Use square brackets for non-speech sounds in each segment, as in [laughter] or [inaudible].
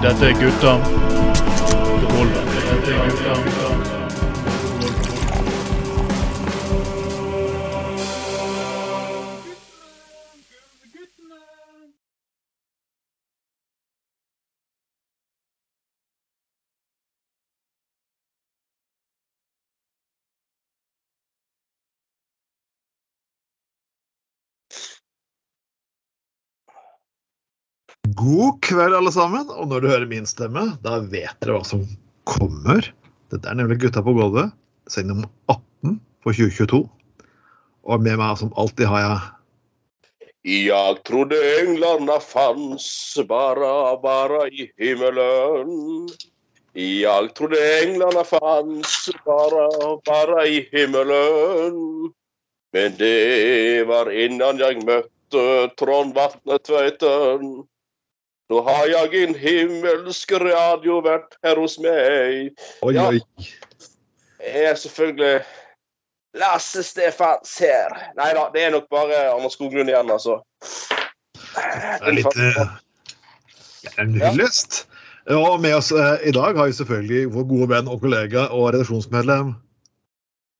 Dette er gutta God kveld, alle sammen. Og når du hører min stemme, da vet dere hva som kommer. Dette er nemlig Gutta på gulvet, sending nummer 18 for 2022. Og med meg som alltid har jeg Jeg trodde englene fanns bara, bara i himmelen. Jeg trodde englene fanns bara, bara i himmelen. Men det var innan jeg møtte Trond Vatne Tveiten. Nå har jeg en himmelsk radiovert her hos meg. Oi, Ja. oi. Jeg er selvfølgelig Lasse Stefans her. Nei da, det er nok bare Anders Skoglund igjen, altså. Det er litt det Ja. Og med oss uh, i dag har vi selvfølgelig vår gode venn og kollega og redaksjonsmedlem.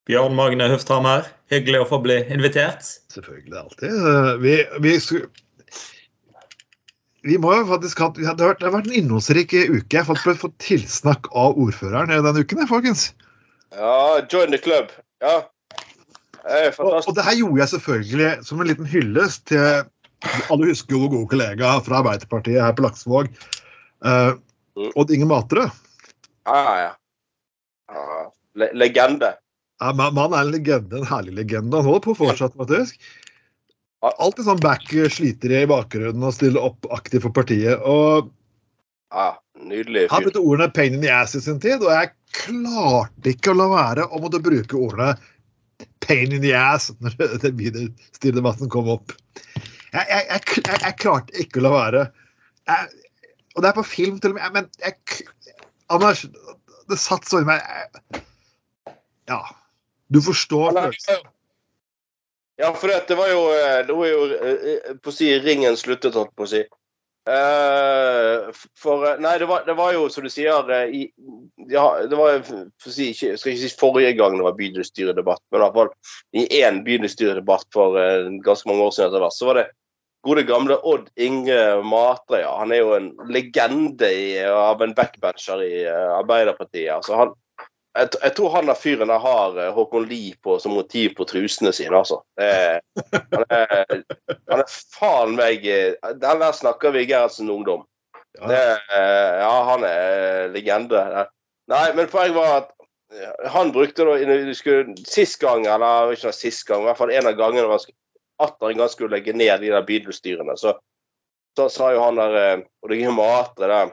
Bjørn Magne Høfthammer, hyggelig å få bli invitert. Selvfølgelig alltid. Uh, Vi, vi, sku- vi må jo faktisk ha Det har vært, det har vært en innholdsrik uke. Jeg har fått, tilsnakk av ordføreren denne uken, folkens. Ja, join the club. Ja. Det Og, og det her gjorde jeg selvfølgelig som en liten hyllest til Alle husker jo gode kollega fra Arbeiderpartiet her på Laksevåg. Uh, Odd Inge Matre. Ja, ja. ja. Le legende. Ja, man, man er en legende, en herlig legende. Han holder på fortsatt, faktisk. Alltid sånn back sliter i bakgrunnen og stiller opp aktivt for partiet. Og Ja, Nydelig Han brukte ordene 'pain in the ass' i sin tid, og jeg klarte ikke å la være å måtte bruke ordene 'pain in the ass' når [laughs] den videostyrdebatten kom opp. Jeg, jeg, jeg, jeg, klarte ikke å la være. Og det er på film til og med, men jeg, Anders, det satt så i meg Ja. Du forstår følelsen. Ja, for det, var jo eh, Det var jo eh, på å si ringen sluttet, holdt på å si. Eh, for eh, Nei, det var, det var jo, som du sier eh, i, ja, Det var for å si, ikke, skal ikke si forrige gang det var bydelsstyredebatt, men i hvert fall i én bydelsstyredebatt for eh, ganske mange år siden, etter hvert, så var det gode gamle Odd Inge Matre. Ja. Han er jo en legende i, av en backbencher i eh, Arbeiderpartiet. altså han jeg, jeg tror han der fyren der har eh, Håkon Lie som motiv på trusene sine, altså. Det, er- han, er, han er faen meg eh, Den der snakker vi Gerhardsen ungdom. Ja. Det, er- ja, han er legende. Nei, men poenget var at eh, han brukte da skulle, Sist gang, eller ikke sist gang, i hvert fall en av gangene han atter en gang skulle legge ned de der bydelsstyrene, så, så sa jo han der eh, Og det er Matre der,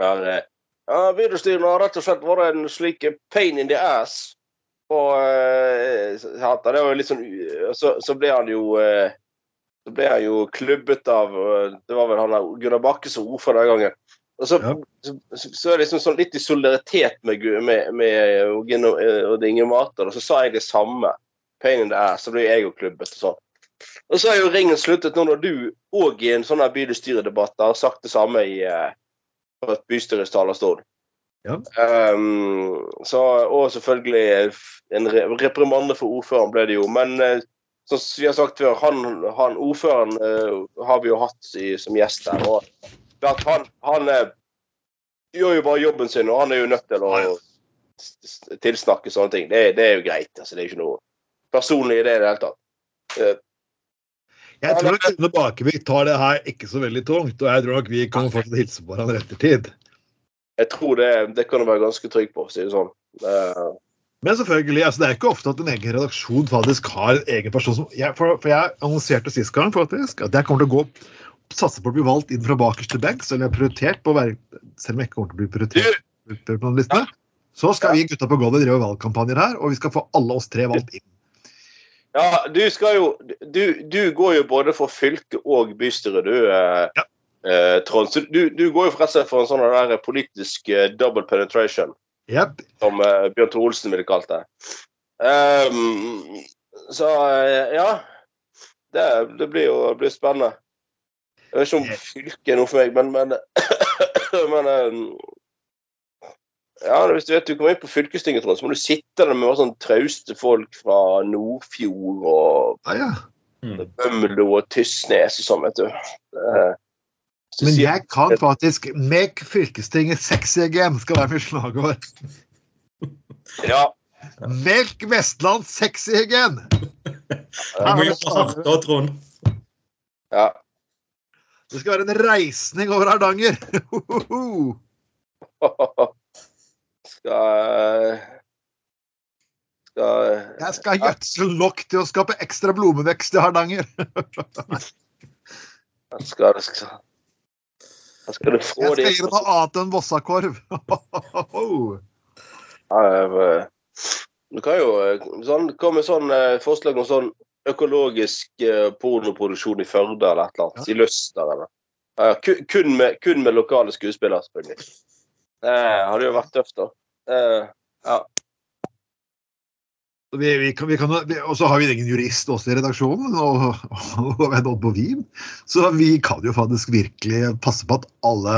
der eh, ja, Bydelsstyrene har rett og slett vært en slik pain in the ass. Og uh, det. Det var litt sånn så, så ble han jo uh, Så ble han jo klubbet av eh, Det var vel han der Gunnar Bakke som ordfører den gangen. Og så, Ja. så, så er det liksom sånn litt i solidaritet med, med, med og, og Dinge Mater, og så sa jeg det samme. Pain in the ass. Så ble jeg jo klubbet og sånn. Og så har jo ringen sluttet nå når du òg i en sånn her bystyredebatt har sagt det samme i eh, på et bystyres talerstol. Ja. Um, så, og selvfølgelig en reprimande for ordføreren ble det jo. Men eh, som vi har sagt før, han, han ordføreren uh, har vi jo hatt i, som gjest der. Og han, han uh, gjør jo bare jobben sin, og han er jo nødt til å tilsnakke sånne ting. Det, det er jo greit. altså Det er ikke noe personlig i det i det hele tatt. Eh, Jeg tror nok Rune Bakevik tar det her ikke så veldig tungt, og jeg tror nok vi kommer fortsatt til å hilse på hverandre etter tid. Jeg tror det, det kan du være ganske trygg på, å si det sånn. Uh... Men selvfølgelig, altså det er ikke ofte at en egen redaksjon faktisk har en egen person som jeg, for, for jeg annonserte sist gang faktisk at jeg kommer til å gå satse på å bli valgt inn fra bakerste benk, så eller prioritert på å være Selv om jeg ikke kommer til å bli prioritert prioritert på den listene, så skal vi gutta på gulvet drive valgkampanjer her, og vi skal få alle oss tre valgt inn. Ja, du skal jo Du, du går jo både for fylke og bystyre, du, eh, Ja. eh, Trond. Så du, du går jo forresten for en sånn der politisk eh, double penetration, Yep. som eh, Bjørn Tore Olsen ville kalt det. Um, så eh, ja. Det, det blir jo det blir spennende. Jeg vet ikke om fylke er noe for meg, men, men [coughs] Men eh, ja, hvis du vet du kommer inn på fylkestinget, Trond, så må du sitte der med masse sånn trauste folk fra Nordfjord og Ja, ja. Mm. Bømlo og Tysnes og sånn, vet du. Eh, så Men jeg kan faktisk Make fylkestinget sexy again, skal være mitt slagord. Ja. Melk Vestland sexy again! Du må jobbe hardt da, Trond. ja. Det skal være en reisning over Hardanger! [laughs] [laughs] skal Skal Jeg skal gjødsle nok til å skape ekstra blomvekst i Hardanger. skal, skal, skal du Jeg skal gi deg noe annet enn Vossakorv. [laughs] Du kan jo sånn, komme med sånn eh, forslag om sånn økologisk eh, pornoproduksjon i Førde eller et eller annet. I Løster eller kun, med, kun med lokale skuespillere, selvfølgelig. Det hadde jo vært tøft, da. Uh, ja. Vi, vi kan, vi kan, og så har vi en egen jurist også i redaksjonen, og, og og er på Wien. Så vi kan jo faktisk virkelig passe på at alle,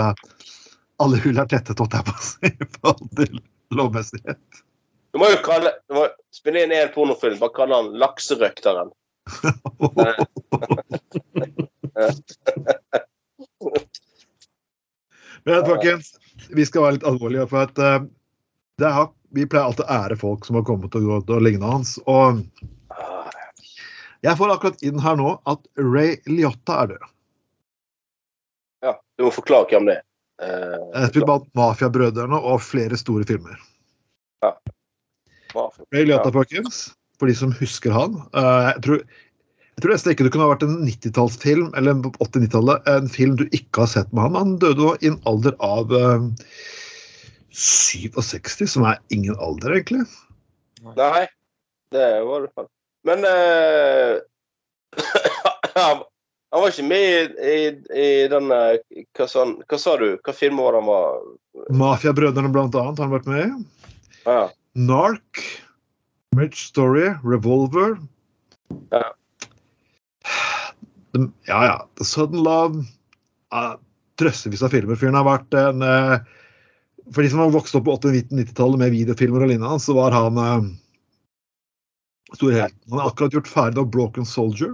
alle hull er tettet, holdt jeg på å si, i forhold til lovmessighet. Du må jo kalle, du må spille inn en pornofilm, bare kalle han Lakserøkteren. [laughs] Men folkens, vi skal være litt alvorlige, for at uh, det har, vi pleier alltid å ære folk som har kommet og gått og lignende hans. Og jeg får akkurat inn her nå at Ray Liotta er død. Ja, du må forklare hvem det er. Uh, Spilt spiller blant Mafiabrødrene og flere store filmer. mafia. Ray Liotta, Ja. folkens, for de som husker han. Uh, jeg tror jeg tror nesten ikke det kunne ha vært en 90-tallsfilm eller en 80-90-tallet, en film du ikke har sett med han. Han døde jo i en alder av uh, 67, som er ingen alder, egentlig. Nei, det var det faktisk. Men uh, [coughs] han han var ikke med i, i, i den eh, hva, sa hva sa du? Hva film var han var Mafiabrødrene, blant annet, har han vært med i. ja. Nark, Mitch Story, Revolver Ja. The- Ja, ja. Sudden Love ja, Drøssevis av filmer. Fyren har vært en eh, For de som har vokst opp på 80-90-tallet med videofilmer og lignende, så var han eh, stor helt. Han har akkurat gjort ferdig av Broken Soldier,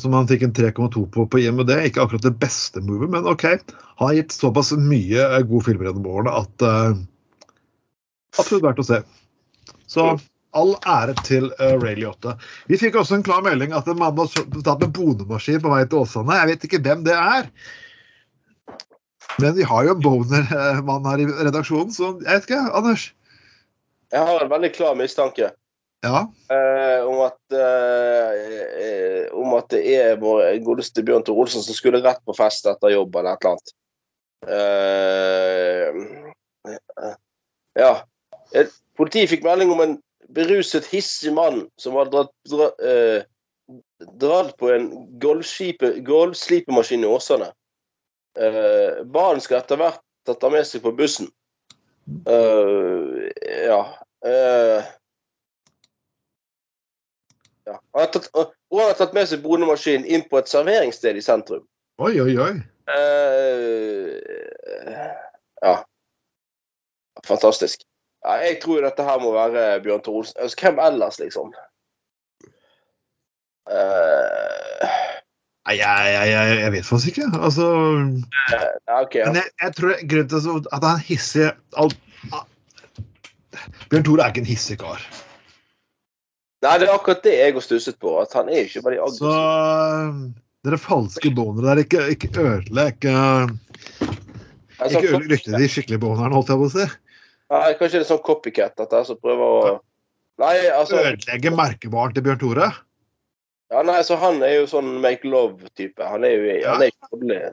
som han fikk en 3,2 på på IMD. Ikke akkurat det beste movet, men OK. Han har gitt såpass mye eh, gode filmer gjennom årene at eh, absolutt verdt å se. Så all ære til uh, Ray Liotta. Vi fikk også en klar melding at en mann har tatt en bonemaskin på vei til Åsane. Jeg vet ikke hvem det er. Men vi har jo en boner-mann her i redaksjonen, så jeg vet ikke, Anders. Jeg har en veldig klar mistanke Ja, eh, om at eh, eh, om at det er vår godeste Bjørn Tore Olsen som skulle rett på fest etter jobb eller et eller annet. Eh, ja. Eh, Politiet fikk melding om en beruset, hissig mann som var dratt, dra, eh, dratt på en gulvslipe- gulvslipemaskin i Åsane. Eh, Barn skal etter hvert tatt med seg på bussen. Uh, ja. Uh, ja. Han har tatt, og han har tatt med seg bonemaskinen inn på et serveringssted i sentrum. oi, oi, oi. Uh, ja. Fantastisk. Ja, jeg tror dette her må være Bjørn Tore Olsen. Altså, hvem ellers, liksom? Uh... Nei, jeg, jeg, jeg, vet faktisk ikke. Altså ja, OK. Ja. Men jeg, jeg tror grunnen til at han er hissig alt, Bjørn Tore er ikke en hissig kar. Nei, det er akkurat det jeg har stusset på. At han er ikke bare aggressiv. Så dere falske bonere der, ikke, ikke ødelegg ikke, Altså, ikke ødelegg ryktet de skikkelige bonerne, holdt jeg på å si. Nei, kanskje det er sånn copycat at jeg som prøver å Nei, altså Ødelegge merkevaren til Bjørn Tore. Ja, nei, så Han er jo sånn make love-type. Han er jo han er ikke.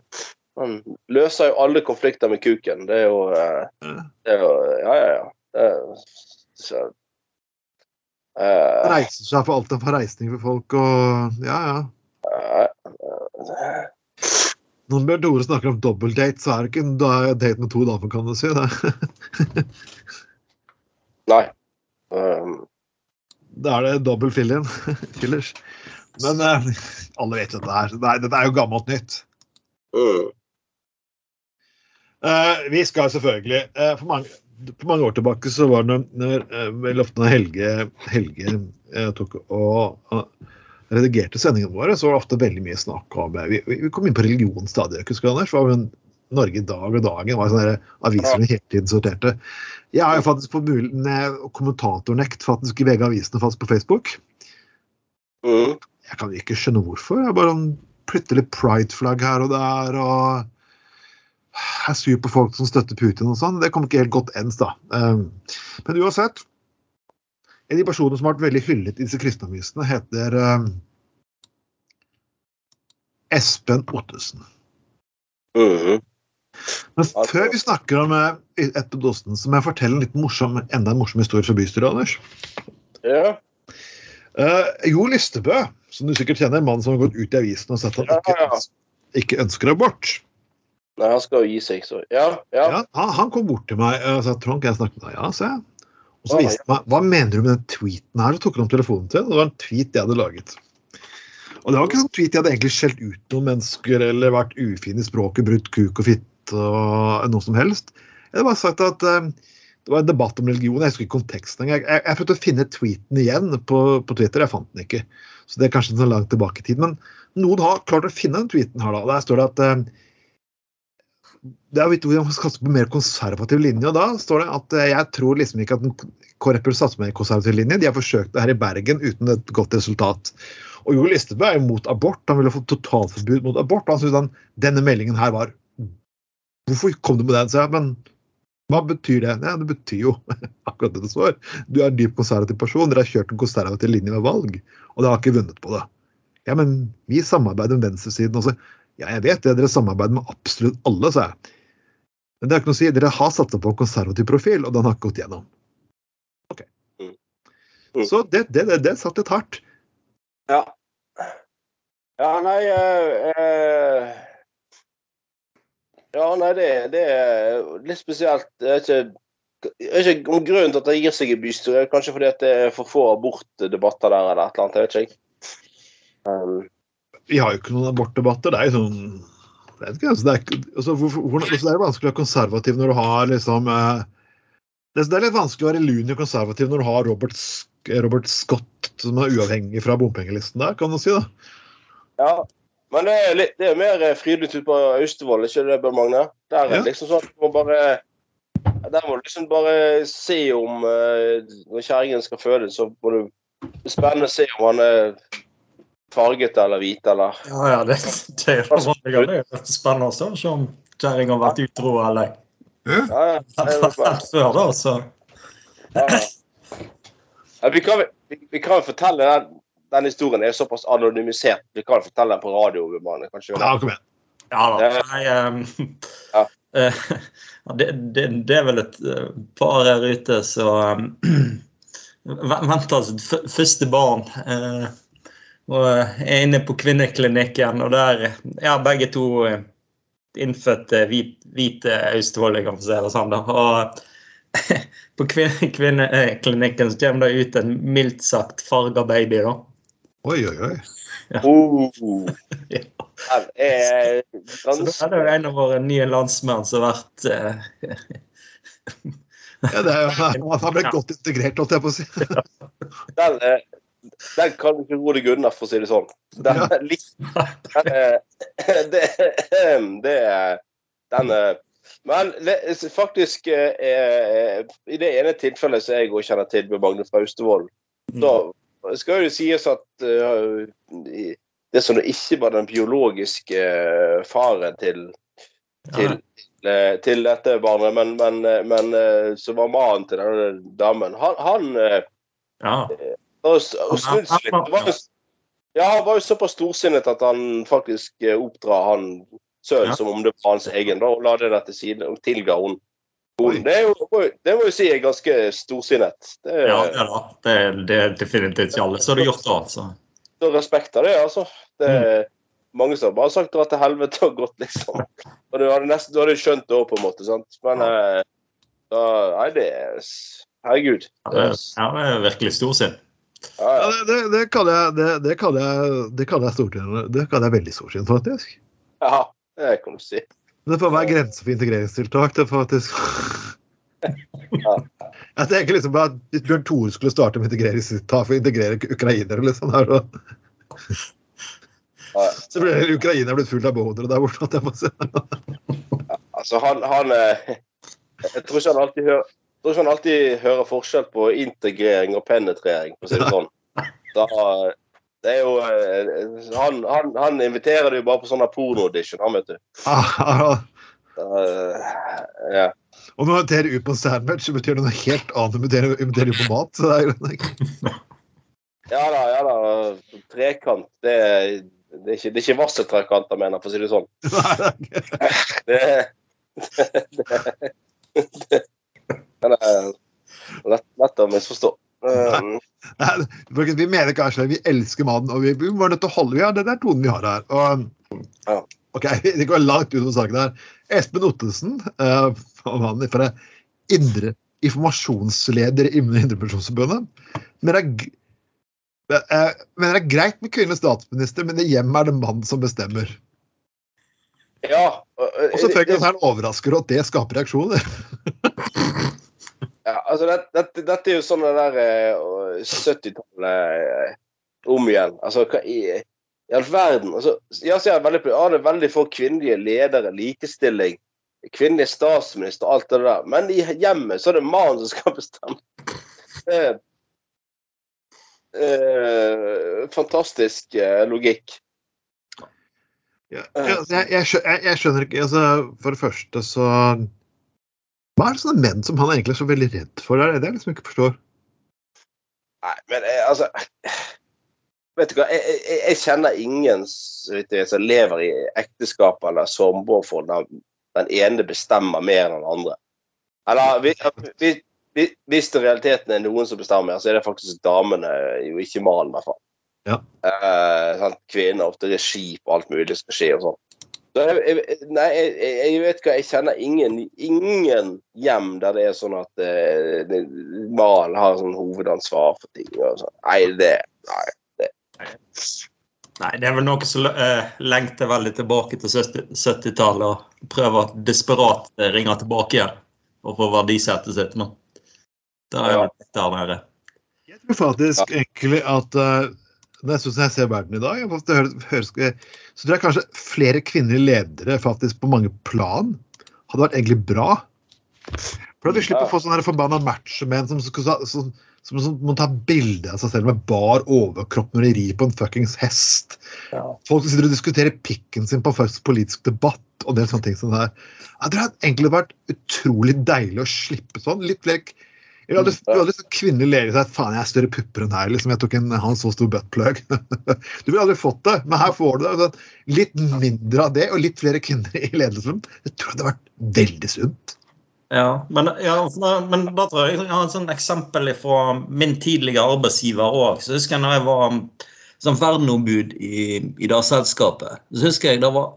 Han løser jo alle konflikter med kuken. Det er jo, eh, det er jo Ja, ja, ja. Det er, så, eh, Reiser seg for alt av forreisning for folk og Ja, ja. eh, Når Bjørn Tore snakker om dobbeltdate, så er det ikke en da- date med to damer, kan du si. det. [laughs] nei. Um, Da er det dobbel fill-in. [laughs] Fillers. Men uh, alle vet dette her. Det er, dette er jo gammelt nytt. Uh. Uh, vi skal selvfølgelig eh, for, mange, for mange år tilbake så var det når, når, Helge, Helge tok og redigerte sendingene våre, så var det ofte veldig mye snakk om eh, Vi, vi kom inn på religion stadig. Husker du, Anders? Var jo en Norge dag og dagen var sånne aviser vi hele tiden sorterte. Jeg har jo faktisk på kommentatornekt faktisk i begge Avisene faktisk på Facebook. Mm. Jeg kan ikke skjønne hvorfor. Jeg bare sånn plutselig pride-flagg her og der. og jeg er sur på folk som støtter Putin og sånn. Det kommer ikke helt godt ens, da. Um, Men uansett. En av de personene som har vært veldig hyllet i disse kristenavisene, heter uh, Espen Ottesen. Mhm. Men før vi snakker om uh, Espen Ottesen, så må jeg fortelle en litt morsom, enda en morsom historie fra bystyret, Anders. Ja. Uh, jo Listebø, som du sikkert kjenner, mannen som har gått ut i avisen og sagt at han ikke, Ja, ja. ikke ønsker abort. Nei, han skal jo gi seg, så Ja. ja. Ja, han, han kom bort til meg og sa Trond, kan jeg snakke med deg? Ja, sa jeg. Og så viste meg hva mener du med den tweeten her, så tok han opp telefonen til. og Det var en tweet jeg hadde laget. Og det var ikke sånn tweet jeg hadde egentlig skjelt ut noen mennesker eller vært ufin i språket, brutt kuk og fitte og noe som helst. Jeg hadde bare sagt at eh, det var en debatt om religion. Jeg husker ikke konteksten engang. Jeg, jeg, prøvde å finne tweeten igjen på, på Twitter, jeg fant den ikke. Så det er kanskje så langt tilbake i tid. Men noen har klart å finne den tweeten her, da. Der står det at eh, det er viktig man skal satse på mer konservativ linje. og Da står det at eh, jeg tror liksom ikke at KrF bør satse på mer konservativ linje. De har forsøkt det her i Bergen uten et godt resultat. Og Jo Listebø er jo mot abort. Han ville fått totalforbud mot abort. Han syntes denne meldingen her var Hvorfor kom du med den? Så jeg. Men hva betyr det? Ja, det betyr jo [laughs] akkurat det det står. Du er en dyp konservativ person. Dere har kjørt en konservativ linje ved valg, og dere har ikke vunnet på det. Ja, men vi samarbeider med venstresiden også. Ja, jeg vet det. Dere samarbeider med absolutt alle, sa jeg. Men det er ikke noe å si. Dere har satsa på en konservativ profil, og den har ikke gått gjennom. Ok. Mm. Mm. Så det, det, det, det satt litt hardt. Ja. Ja, nei eh, eh, Ja, nei, det, det er litt spesielt. Jeg vet ikke, ikke om grunnen til at det gir seg i bystyret, kanskje fordi at det er for få abortdebatter der eller et eller annet. Jeg vet ikke. Um, Vi har jo ikke noen abortdebatter. Det er jo sånn jeg vet ikke, altså, det, er, altså, hvor, hvor, altså, det er vanskelig å være konservativ når du har liksom eh, det, det er litt vanskelig å være lun og konservativ når du har Robert, Robert Scott som er uavhengig fra bompengelisten der, kan du si. da. ja. Men det er, litt, det er mer eh, ut ute på Austevoll, ikke det, Bjørn Magne? Der er Ja. liksom sånn at du må bare Der må du liksom bare se om eh, Når kjerringen skal føde, så må du spennende se om han er farget eller hvite eller Ja, ja, det, det er jo. Det er jo spennende å se om kjerringa har vært utro eller Ja, ja. det er før, da. Så Ja. Ja, vi, kan, vi, vi kan jo fortelle den, den historien er såpass anonymisert. Vi kan jo fortelle den på radio. Magne, kanskje. Ja, kom igjen. ja da. Ja. Nei, um, Ja. [laughs] Uh, det, det, det er vel et eh, par her ute som venter sitt første barn. eh, og er inne på kvinneklinikken, og der ja, begge to eh, innfødte hvit, hvite austevoldinger, for å si det sånn. da, og [laughs] på kvinneklinikken så kommer det ut en mildt sagt farga baby. da. Oi, oi, oi. Oh. [laughs] Ja. Er Så da er det jo en av våre nye landsmenn som har vært eh, [laughs] Ja, det er jo, han ble godt integrert, holdt jeg på å si. den, er- den kan du ikke ro deg unna, for å si det sånn. Den er litt den er, [laughs] det, [clears throat] det er Den er Men faktisk eh, eh, I det ene tilfellet som jeg òg kjenner til med Magne Faustevold, Austevoll, da skal jo det sies at eh, det som det ikke var den biologiske faren til til, til dette barnet, men, men, men som var mannen til denne damen, han, han Ja. Var og snudd litt. Det var jo Ja, han var jo såpass storsinnet at han faktisk eh, oppdra han sønnen Ja. som om det var hans egen, da, og la det der til side og tilga hun. Det, er jo, det må jeg si er ganske storsinnet. Det er Ja, det, da. Det, det er definitivt ikke alle som har gjort det. altså. så respekt av det, altså. Det er mange som har bare sagt dra til helvete og gått, liksom. Og du hadde nesten du hadde skjønt det òg, på en måte. sant? Men ja. da, Nei, det er Herregud. Ja, det, ja, det er virkelig storsinn. Ja, Ja, ja. det, det, kaller jeg, det, det kan jeg, det kan jeg. Det kaller jeg veldig storsinn, faktisk. ja, det kan du si. Det får være grenser for integreringstiltak. Det faktisk [laughs] Ja. Jeg tenker liksom at Hvis Bjørn Tore skulle starte med integreringstiltak for å integrere ukrainere, liksom, der, så, Ja. så blir Ukraina blitt fullt av bodere der borte. jeg si. Altså, han, han eh, Jeg tror ikke han alltid hører tror ikke han alltid hører forskjell på integrering og penetrering, for å si det sånn. [laughs] Da, det er jo eh, Han, han, han inviterer deg jo bare på sånn porno-audition, han, vet du. Ah, Da, ja. Og når du inviterer ut på en sandwich, så betyr det noe helt annet enn å invitere- ut på mat. Så det er jo [laughs] ja da, ja da. Trekant, det, er- det er ikke, det er ikke vasseltrekanter, mener jeg, for å si det sånn. [laughs] Nei, Det, det, det, den er lett, lett å misforstå. Um, Nei, vi mener kanskje vi elsker mannen, og vi, vi var nødt til å holde Ja, den der tonen vi har her. Og, ok, [laughs] Det går langt ut av saken her. Espen Ottesen, uh, mannen fra indre informasjonsleder i Indremisjonsforbundet, men det er eh, men det er greit med kvinnelig statsminister, men i hjemmet er det mannen som bestemmer. ja. og- Og selvfølgelig er han overrasket over at det skaper reaksjoner. [laughs] Ja, altså det, dette, dette er jo sånn det der eh, 70-tallet eh, om igjen. Altså, hva i, i all verden altså, Ja, så er veldig, ja, det er veldig få kvinnelige ledere, likestilling, kvinnelig statsminister alt det der. Men i hjemmet så er det mannen som skal bestemme. Eh, eh, fantastisk eh, logikk. Ja, altså, jeg, jeg, skjønner, jeg, jeg skjønner ikke altså, For det første så Hva er det sånne menn som han egentlig er så veldig redd for? Det er det jeg liksom ikke forstår. Nei, men jeg, altså Vet du hva, jeg, jeg, jeg kjenner ingen jeg som lever i ekteskap eller samboerforhold der den ene bestemmer mer enn den andre. Eller vi- vi- vi- hvis det realiteten er noen som bestemmer, så er det faktisk damene, jo ikke mannen, i hvert fall. Ja. Eh, sant? Kvinner, ofte regi på alt mulig skal skje og sånn. Jeg, jeg, nei, jeg, jeg vet hva, jeg kjenner ingen, ingen hjem der det er sånn at eh, Mal har sånn hovedansvar for ting. Og sånn. Nei, det Nei. Nei, det er vel noe som uh, lengter veldig tilbake til 70 70-tallet og prøver desperat uh, ringe tilbake igjen og få verdisettet sitt. Men det er jo litt der nede. Jeg tror faktisk egentlig at uh, når jeg, synes jeg ser verden i dag, det høres, høres, så tror jeg kanskje flere kvinnelige ledere faktisk på mange plan hadde vært egentlig bra. For da vi slipper å få sånne forbanna matchmenn som, som, som, som, som må ta bilde av seg selv med bar overkropp når de rir på en fuckings hest. Ja. Folk som sitter og diskuterer pikken sin på faktisk politisk debatt og en del sånne ting som det. Jeg tror det hadde egentlig vært utrolig deilig å slippe sånn. Litt flere jeg hadde, du hadde sånn kvinnelig lege seg faen, jeg har større pupper enn deg. liksom, Jeg tok en han så stor buttplug. [laughs] du ville aldri fått det, men her får du det. Litt mindre av det, og litt flere kvinner i ledelsen. Det tror jeg hadde vært veldig sunt. Ja, men, ja, men da tror jeg jeg har et sånt eksempel fra min tidligere arbeidsgiver òg. Så husker jeg når jeg var som verneombud i, i det selskapet, så husker jeg det var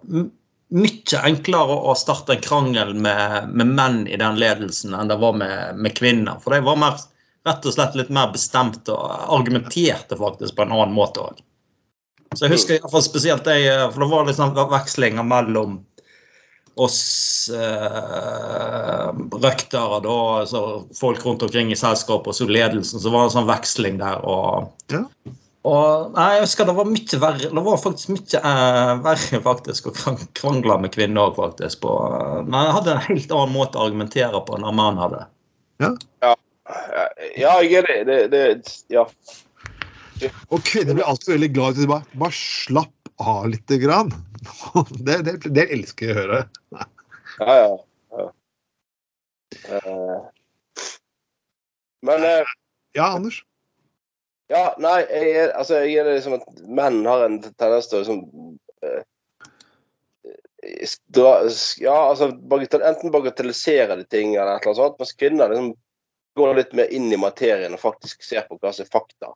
mye enklere å starte en krangel med, med menn i den ledelsen enn det var med, med kvinner. For de var mer, rett og slett litt mer bestemte og argumenterte faktisk på en annen måte òg. Så jeg husker i hvert fall spesielt det, for det var sånn vekslinger mellom oss eh, røktere, da, altså folk rundt omkring i selskapet og så ledelsen, så var det en sånn veksling der. og Ja. Og nei, jeg husker det var mye verre Det var faktisk mye eh, verre faktisk å krangle med kvinner òg, faktisk. På, men jeg hadde en helt annen måte å argumentere på enn mannen hadde. Ja, Ja, jeg er det. det, det ja. Og kvinner blir alltid veldig glad i at de bare, bare slapp av lite grann. [laughs] Det, det, det elsker jeg å høre. Ja, ja. ja. Eh, men eh, Ja, Anders? Ja, nei, jeg er, altså, jeg er liksom at menn har en tendens til å liksom eh, dra, Ja, altså bagatell, enten bagatellisere de ting eller et eller annet sånt, mens kvinner liksom går litt mer inn i materien og faktisk ser på hva som er fakta.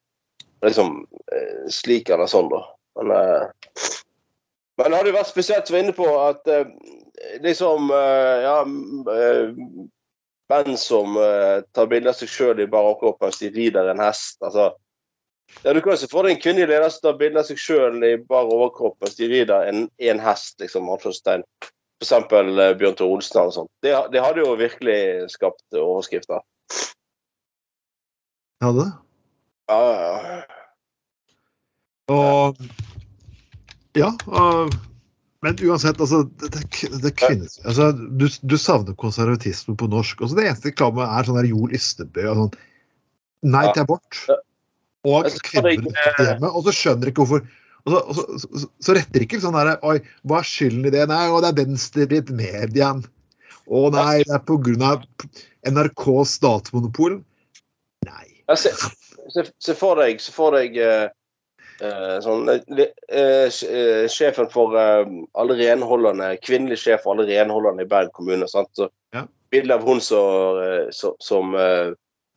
Liksom eh, slik eller sånn, da. Men, eh, men det hadde jo vært spesielt som var inne på at eh, liksom eh, Ja, eh, menn som eh, tar bilde av seg sjøl i bar overkropp mens de rider en hest. altså ja, Du kan jo se for deg en kvinnelig leder som tar bilde av seg sjøl i bar overkropp mens de rider en, en hest. liksom, anførselstegn. Eksempel eh, Bjørn Tore Olsen og sånt. Det, det hadde jo virkelig skapt overskrifter. Hadde det? Ja, ja, ja. Og Ja. Og, men uansett, altså det, det, det kvinnes, altså, du, du savner konservatisme på norsk. Også det eneste reklame er sånn der Joel Ystebø og sånn Nei Ja. til abort. Og kvinner ikke- hjemme. Og så skjønner ikke hvorfor og så, og så, så, så retter ikke sånn derre Oi, hva er skylden i det? Nei, og det er venstrevridd mediene. Å nei, det er av NRKs statsmonopol. Nei. Ja, se, se, se for deg, se for deg uh, sånn, eh, Sjefen for alle renholderne, kvinnelig sjef for alle renholderne i Bergen kommune. Sant? Så, Ja. Bilde av hun som, som,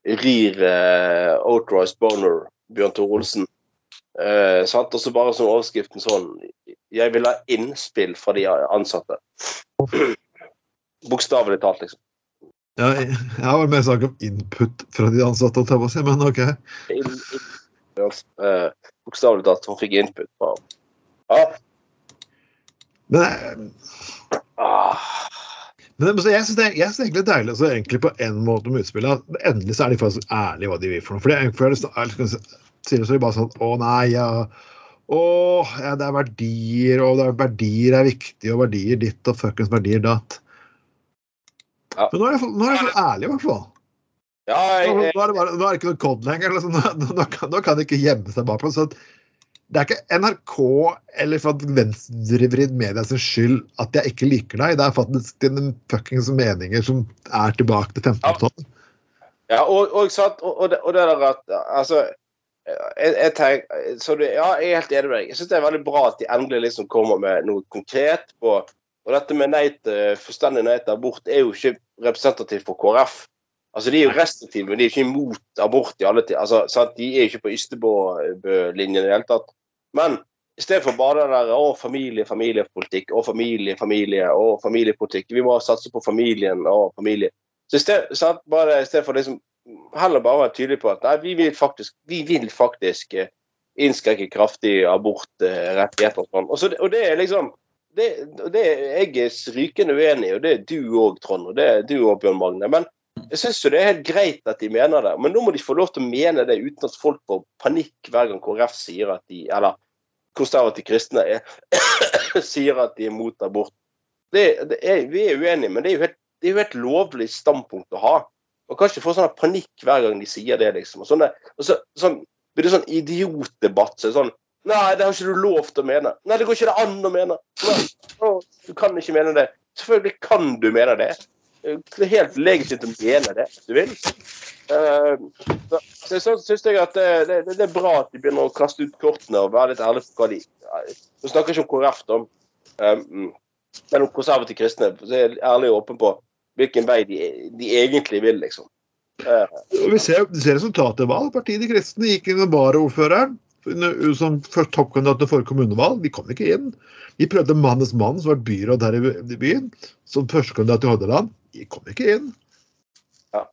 rir uh, Outrice Boner, Bjørn Tore Olsen. Eh, sant? Og så bare som overskriften sånn Jeg vil ha innspill fra de ansatte. Bokstavelig talt, liksom. Ja, jeg, har vel mer snakk om input fra de ansatte, men OK. eh, Bokstavelig talt. Hun fikk input fra Ja. Men, jeg- Ah. Men så jeg syns synes det er egentlig deilig altså, egentlig på en måte med utspillet. at Endelig så er de faktisk ærlige hva de vil for noe. For det, før sier så er de bare sånn Å nei, ja. Å, ja, det er verdier, og det er, verdier er viktig, og verdier ditt og fuckings verdier datt. Ja. Men nå er de nå er de så ærlige, i hvert fall. Ja, jeg, jeg, nå er det, bare, nå er det ikke noe COD lenger. Liksom. [laughs] Nå, nå, kan, nå kan de ikke gjemme seg bakpå. så Det er ikke NRK eller for at venstrevridd media sin skyld at jeg ikke liker deg. Det er faktisk dine fuckings meninger som er tilbake til 15-tallet. ja og, og, sant, og, og, det, og det der at Altså jeg, jeg tenker, så det, ja, jeg er helt enig med deg. Jeg syns det er veldig bra at de endelig liksom kommer med noe konkret. på Og dette med nei til, fullstendig nei til abort er jo ikke representativt for KrF. Altså De er jo restriktive, men de er ikke imot abort i alle tider. Altså, sant? De er jo ikke på Ystebø-linjen i det hele tatt. Men i stedet for bare det der å, familie, familiepolitikk, og familie, familie, og familiepolitikk. Vi må satse på familien og familie. Så i stedet, sant? Bare, i stedet for liksom heller bare være tydelig på at nei, vi vil faktisk, vi vil faktisk eh, innskrenke kraftig abortrettigheter og sånn. Og, så, og det er liksom det, det er jeg er rykende uenig i, og det er du òg, Trond, og det er du òg, Bjørn Magne. Men jeg syns jo det er helt greit at de mener det. Men nå må de få lov til å mene det uten at folk får panikk hver gang KrF sier at de Eller konservative kristne er, [coughs] sier at de er mot abort. Det, det er, vi er uenige, men det er jo helt, det er jo et lovlig standpunkt å ha. Man kan ikke få sånn panikk hver gang de sier det, liksom. Og, sånne, og så, sånn, blir det sånn idiotdebatt. Så sånn Nei, det har ikke du lov til å mene. Nei, det går ikke det an å mene. Nei, å, du kan ikke mene det. Selvfølgelig kan du mene det. Det er helt legitimt å mene det hvis du vil. Eh, så så syns jeg at det, det, det er bra at de begynner å kaste ut kortene og være litt ærlige på hva de Nå snakker jeg ikke om KrF, da. Um, men om konservative kristne. Så er jeg ærlig og åpen på hvilken vei de, de egentlig vil, liksom. Eh, Vi ser, ser resultatet av valg. Partiet De kristne gikk inn med varaordføreren som først toppkandidat til forrige kommunevalg. De kom ikke inn. Vi prøvde Mannes mann, som var byråd her i byen, som førstekandidat i Hordaland. De kom ikke inn. Ja.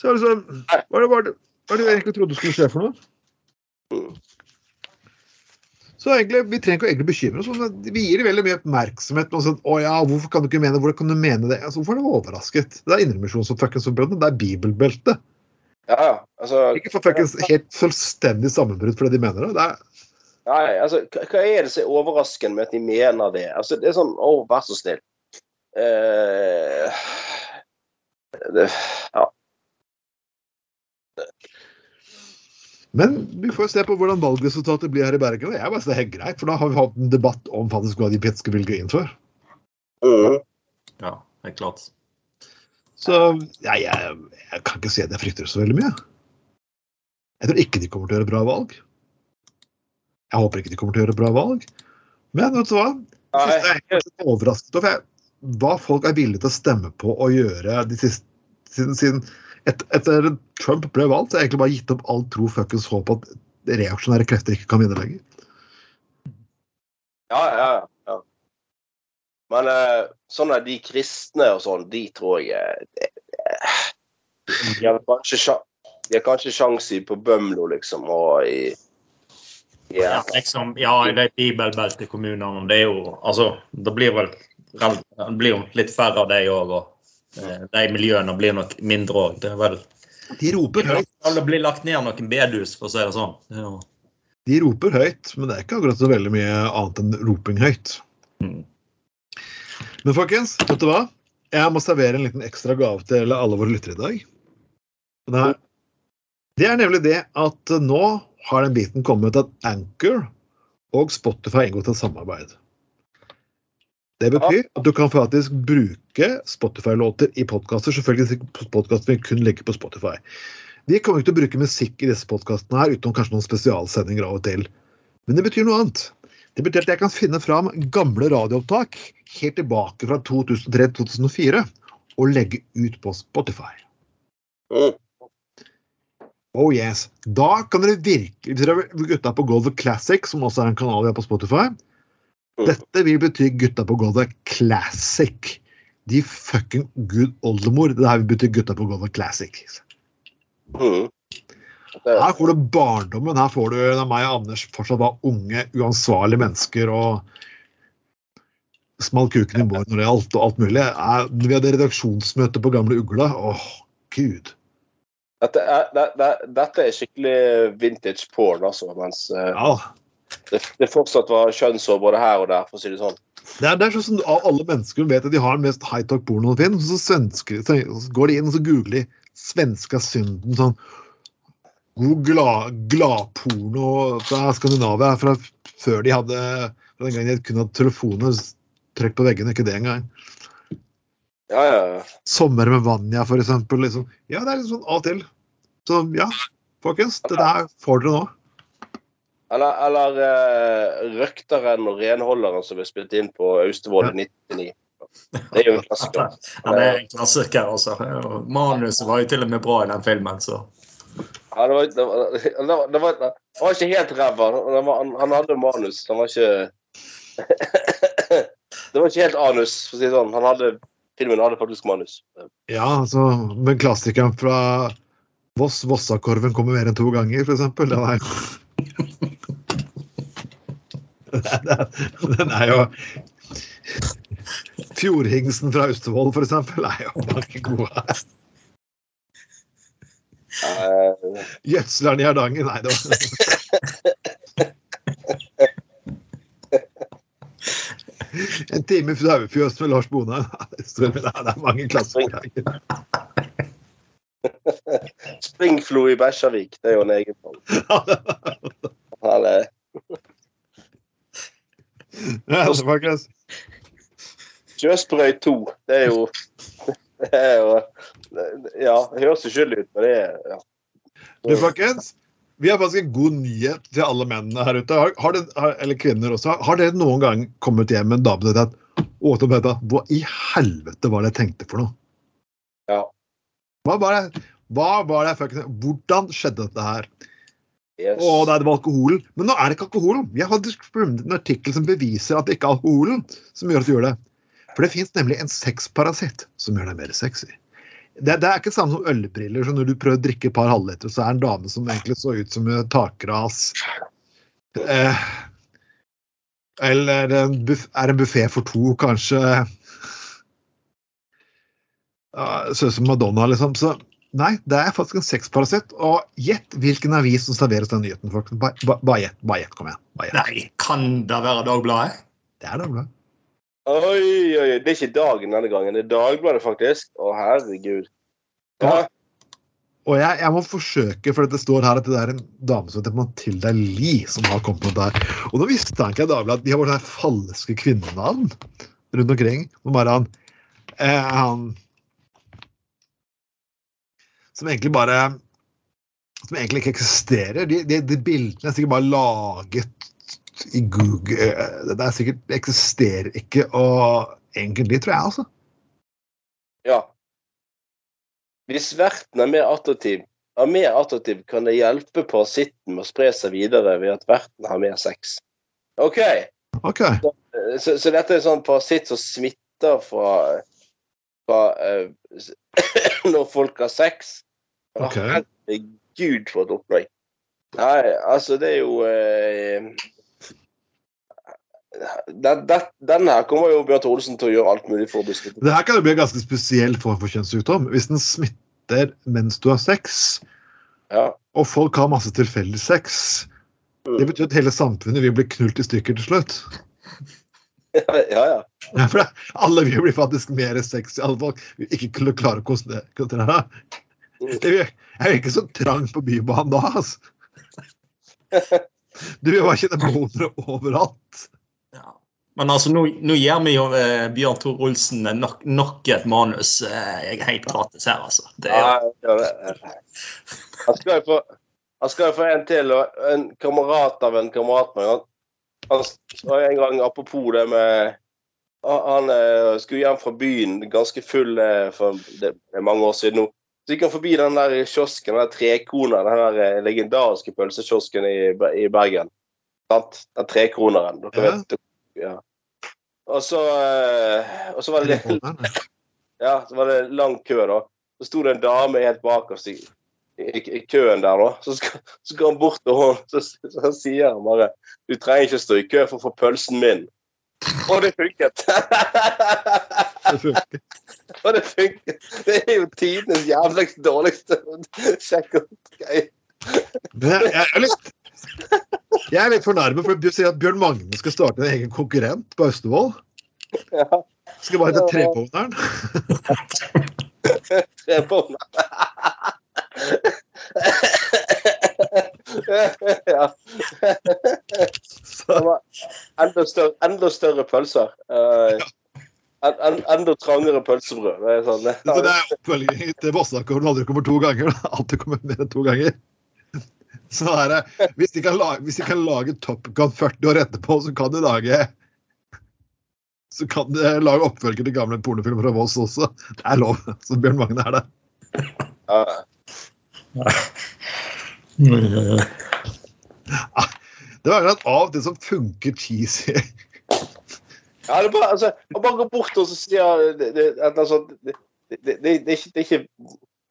Så liksom, hva er det, hva er det, jeg egentlig trodde skulle skje for noe? Så egentlig, Vi trenger ikke egentlig bekymre oss. Vi gir veldig mye oppmerksomhet. Og sånn, å ja, hvorfor kan du ikke mene Hvordan kan du mene det? Altså, hvorfor er du overrasket? Det er Indremisjon som fuckings. Det er bibelbeltet. Ja, ja. Altså, Ikke for fuckings helt fullstendig sammenbrudd fordi de mener det. det er, nei, altså, hva er det som er overraskende med at de mener det? Altså, det er sånn Å, vær så snill. Uh, det, ja. men vi får se på hvordan valgresultatet blir her i Bergen. og Jeg bare det er helt greit, for da har vi hatt en debatt om faktisk hva de skal vil gå inn for. Mm. Ja, helt klart. Så ja, jeg, jeg kan ikke si at jeg frykter så veldig mye. Jeg tror ikke de kommer til å gjøre bra valg. Jeg håper ikke de kommer til å gjøre bra valg. Men vet du hva? Jeg er helt overrasket over hva folk er villige til å stemme på og gjøre de siste, siden, siden et, etter Trump ble valgt, så har jeg egentlig bare gitt opp all tro fuckings håp at reaksjonære krefter ikke kan vinne lenger. Ja, ja, ja. Men eh, sånn er de kristne og sånn, de tror jeg eh, De har kanskje, de har kanskje sjanse på Bømlo, liksom, og i Ja. Ja, liksom, ja, de bibelbeltekommunene, det er jo Altså, det blir vel det blir jo litt færre av de òg, og eh, de miljøene blir nok mindre òg. Det er vel De roper høyt. Det blir lagt ned noen bedehus, for å si det sånn. Ja. De roper høyt, men det er ikke akkurat så veldig mye annet enn roping høyt. Mm. Men folkens, vet du hva? Jeg må servere en liten ekstra gave til alle våre lyttere i dag. Det det er nemlig det at nå har den biten kommet at Anchor og Spotify har inngått et samarbeid. Det betyr at du kan faktisk bruke Spotify-låter i podkaster. Selvfølgelig podkaster vi kun legger på Spotify. Vi kommer ikke til å bruke musikk i disse podkastene her, utenom kanskje noen spesialsendinger av og til. Men det betyr noe annet. Det betyr at jeg kan finne fram gamle radioopptak helt tilbake fra 2003-2004 og legge ut på Spotify. Mm. Oh yes. Da kan dere virkelig Hvis dere er gutta på gulvet Classic, som også er en kanal vi har på Spotify Mm. Dette vil bety gutta på gulvet Classic. De fucking good oldemor. Det her vil bety gutta på gulvet Classic. Mm. Her får du barndommen. Her får du da meg og Anders fortsatt var unge, uansvarlige mennesker og smalt kuken i båren når det gjaldt, og alt mulig. Vi hadde redaksjonsmøte på Gamle Ugla. Åh, gud. dette, er, det, det, dette er skikkelig vintage porn, altså. Mens eh, Ja. det, det fortsatt var kjønnshår både her og der, for å si det sånn. Det er, det er sånn som alle mennesker vet at de har den mest high-talk pornoen som finnes. Så, svensker, så går de inn og så googler de 'svenska synden'. sånn God glad- gladporno fra Skandinavia fra før de hadde fra den gangen de kunne ha telefoner trykt på veggene. Ikke det engang. Ja, ja, ja. 'Sommer med Vanja', for eksempel. Liksom. Ja, det er litt sånn av og til. Så ja, folkens. Det der får dere nå. Eller, eller uh, Røkteren og renholderen som ble spilt inn på Austevoll i 99. Det er jo en klassiker. [laughs] Ja, det er en klassiker, altså. Manuset var jo til og med bra i den filmen, så Ja, det, var, det, var, det, var, det, var, ikke helt ræva. Han, han hadde manus. Han var ikke [laughs] Det var ikke helt anus, for å si det sånn. Han hadde, filmen hadde faktisk manus. Ja, altså, men klassikeren fra Voss, Vossakorven kommer mer enn to ganger, eksempel. Det var Den er jo [laughs] Fjordhingsten fra Austevoll, eksempel, er jo mange gode. Eh, Gjødsleren i Hardanger, nei, det var En time fra Haugefjøs med Lars Bonheim. Det er mange klasser Springflo i Bæsjavik, det er jo en egen fall Ja. Sjøsprøyt 2, det er jo Det er jo Ja, det høres uskyldig ut, men det er ja. Du, folkens, vi har faktisk en god nyhet til alle mennene her ute. Har, har det, har, eller kvinner også. Har dere noen gang kommet hjem med en dame og sagt at «Å, Tom Petter, hva i helvete var det jeg tenkte for noe? Ja. Hva var det, hva var det jeg Hvordan skjedde dette her? Yes. Å, nei, det var alkoholen. Men nå er det ikke alkoholen. Jeg har funnet en artikkel som beviser at det ikke er alkoholen som gjør at du gjør det. For det fins nemlig en sexparasitt som gjør deg mer sexy. Det, det er ikke samme som ølbriller. så Når du prøver å drikke et par halvliter, så er det en dame som egentlig så ut som en takras. Eh, eller en buff, er en buffé for to, kanskje. Ja, Ser ut som Madonna, liksom. Så nei, det er faktisk en sexparasitt. Og gjett hvilken avis som serveres den nyheten. folkens. Bare gjett, kom igjen. Nei, kan det være Dagbladet? Det er Dagbladet. Oi, oi. Det er ikke Dagen denne gangen. Det er Dagbladet, faktisk. Å, herregud. Ja, Og jeg, jeg må forsøke, for det står her at det er en dame som heter Matilda Lie som har kommet med det her. Og nå visste ikke Dagbladet at de har bare sånne falske kvinnenavn rundt omkring. Og bare han, eh, han Som egentlig bare Som egentlig ikke eksisterer. De, de, de bildene er sikkert bare laget i Google. eh, Det er sikkert det eksisterer ikke, og egentlig, tror jeg, altså. ja. Hvis verten er mer attraktiv, er mer attraktiv, kan det hjelpe parasitten med å spre seg videre ved at verten har mer sex. OK. OK. Så, så dette er en sånn parasitt som smitter fra, fra uh, [clears throat] når folk har sex. Okay. Ok. Herregud, for et opplegg. Nei, altså, det er jo eh, den, den, den her kommer jo Bjørn Olsen til å gjøre alt mulig for å bli. Det her kan jo bli en ganske spesiell form for kjønnssykdom. Hvis den smitter mens du har sex, Ja. og folk har masse tilfeldig sex, det betyr at hele samfunnet vil bli knult i stykker til slutt. [laughs] ja, ja. Ja, for det, alle vil bli faktisk mer sexy. Alle folk vil ikke klare å konsentrere seg. Det Jeg er ikke så trang på Bybanen da, altså. [laughs] Du vil bare kjenne boner overalt. Men altså, nå, nå gir vi jo eh, Bjørn Tor Olsen nok, nok et manus eh, jeg er helt gratis her, altså. Det er, Han skal jo få han skal jo få en til, og en kamerat av en kamerat med han, han sa en gang, apropos det med Han eh, skulle hjem fra byen ganske full eh, for det er mange år siden nå. Så gikk han forbi den der kiosken, den der trekona, den der eh, legendariske pølsekiosken i, i Bergen. Sant? Den trekroneren. Dere Ja. vet ja. Og så, eh, og så var det ja, så var det lang kø, da. Så sto det en dame helt bak oss i, i, i køen der, da. Så skal, så går han bort til henne, så, så, sier han bare Du trenger ikke stå i kø for å få pølsen min. Og det funket! Det. [laughs] Og det funket! Det er jo tidenes jævligst dårligste sjekk-greie. Men jeg, er litt, jeg er litt fornærmet, for du sier at Bjørn Magne skal starte en egen konkurrent på Austevoll. Ja, Skal bare hete Trepåneren. tre på ja. Enda større, enda større pølser. En, enda trangere pølsebrød. Det er sånn, så det er oppfølging til Vossakåren aldri kommer to ganger. da. Alltid kommer mer enn to ganger. [laughs] Så er det, hvis de kan lage, hvis de kan lage Top Gun 40 år etterpå, så kan de lage så kan de lage oppfølger til gamle pornofilmer fra Voss også. Det er lov. Så Bjørn Magne er det. ja. Det var at av det som funker cheesy ja, det er bare, altså, man bare går bort og så sier det, det, sånt det, det, det, det, er ikke, det er ikke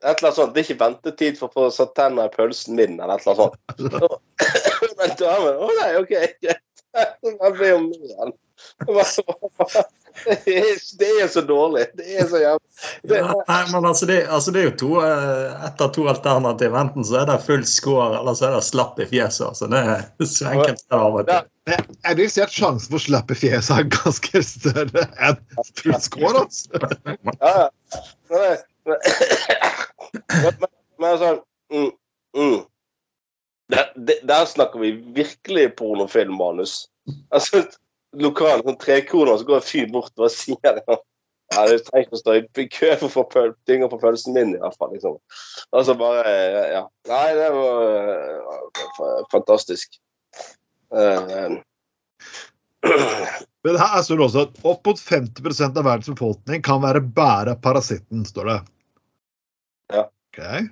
et eller annet sånt, Det er ikke ventetid for å få satt tenner i pølsen min, eller et eller annet sånt. Men damen Å nei, OK, greit. Jeg ber om mer igjen. Det er, det er så dårlig. Det er så jævlig Ja, nei, men altså det, altså det er jo to, eh, ett av to alternativ. Enten så er det full score, eller så er det slapp i fjeset. Altså det er så enkelt det er av og til. Jeg, jeg vil si at sjansen for slapp i fjeset er ganske større enn full score. Altså. Ja, ja. Men, men, men, sånn mm, mm. Der, der- snakker vi virkelig pornofilmmanus. Altså, lokal sånn trekroner, så går jeg fyr bort og sier. Ja, du trenger ikke å stå i kø for å få pøl- tynger på pølsen min, i. Liksom. Altså bare Ja. Nei, det var fantastisk. Uh, Men her står det også at opp mot 50% av verdens befolkning kan være bære parasitten, står det. Ja. Okay.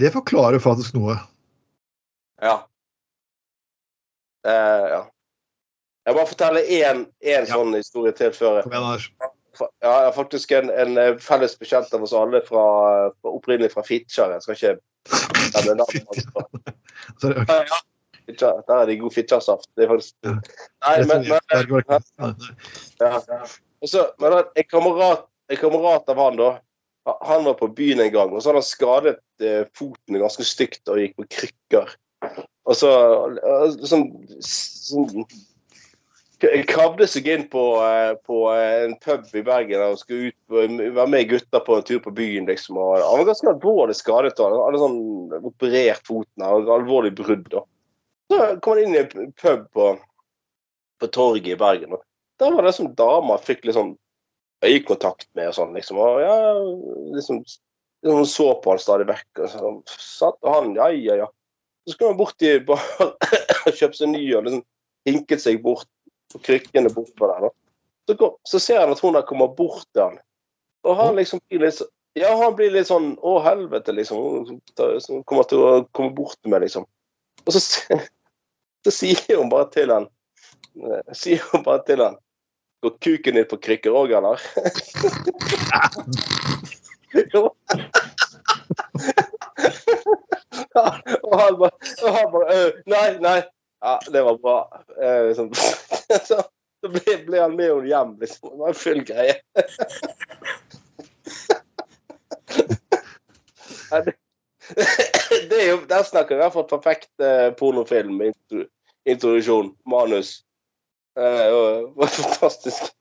Det forklarer faktisk noe. Ja. Eh, ja. Jeg må fortelle én Ja. sånn historie til før. Kom igjen, Anders. Ja, jeg har faktisk en, en eh, felles bekjent av oss alle fra, opprinnelig fra Fitjar. Jeg skal ikke nevne navnet. [laughs] Ja, ja. Fitjar. Der er det god Fitjar-saft. Det er faktisk Ja. Nei, men, men, er- men, nei. ja, Også, men en kamerat, en kamerat av han da Han var på byen en gang, og så hadde han skadet eh, foten ganske stygt og gikk på krykker. Og så sånn, sånn jeg Kravde seg inn på, eh, på eh, en pub i Bergen og skulle ut, være med gutta på en tur på byen. liksom. Og han var ganske alvorlig skadet. da. Han hadde sånn operert foten og alvorlig brudd. da. Så kom han inn i en pub på, på torget i Bergen. og Der var det som dama fikk litt sånn øyekontakt med og sånn, liksom. Og ja, liksom, liksom så på han stadig vekk. Og så satt han, ja, ja, ja. Så skulle han bort i bar og [laughs] kjøpe seg ny og liksom hinket seg bort på krykkene bortpå der. Så, går, så ser han at hun der kommer bort til han. Og han liksom blir litt Ja, han blir litt sånn Å, helvete, liksom. Som kommer til å komme bort til meg, liksom. Og så, [laughs] så sier hun bare til han eh, Sier hun bare til han Går kuken din på krykker òg, eller? [laughs] Jo. Ja, han bare, og han bare «Øh, Nei, nei. Ja, det var bra. Uh, sånn. [laughs] Så, så ble, ble han med henne hjem, liksom. Det var en full greie. [laughs] Ja, det, det er jo, Der snakker vi i hvert fall perfekt eh, pornofilm. Introduksjon. Manus. Eh, og- var [laughs] fantastisk.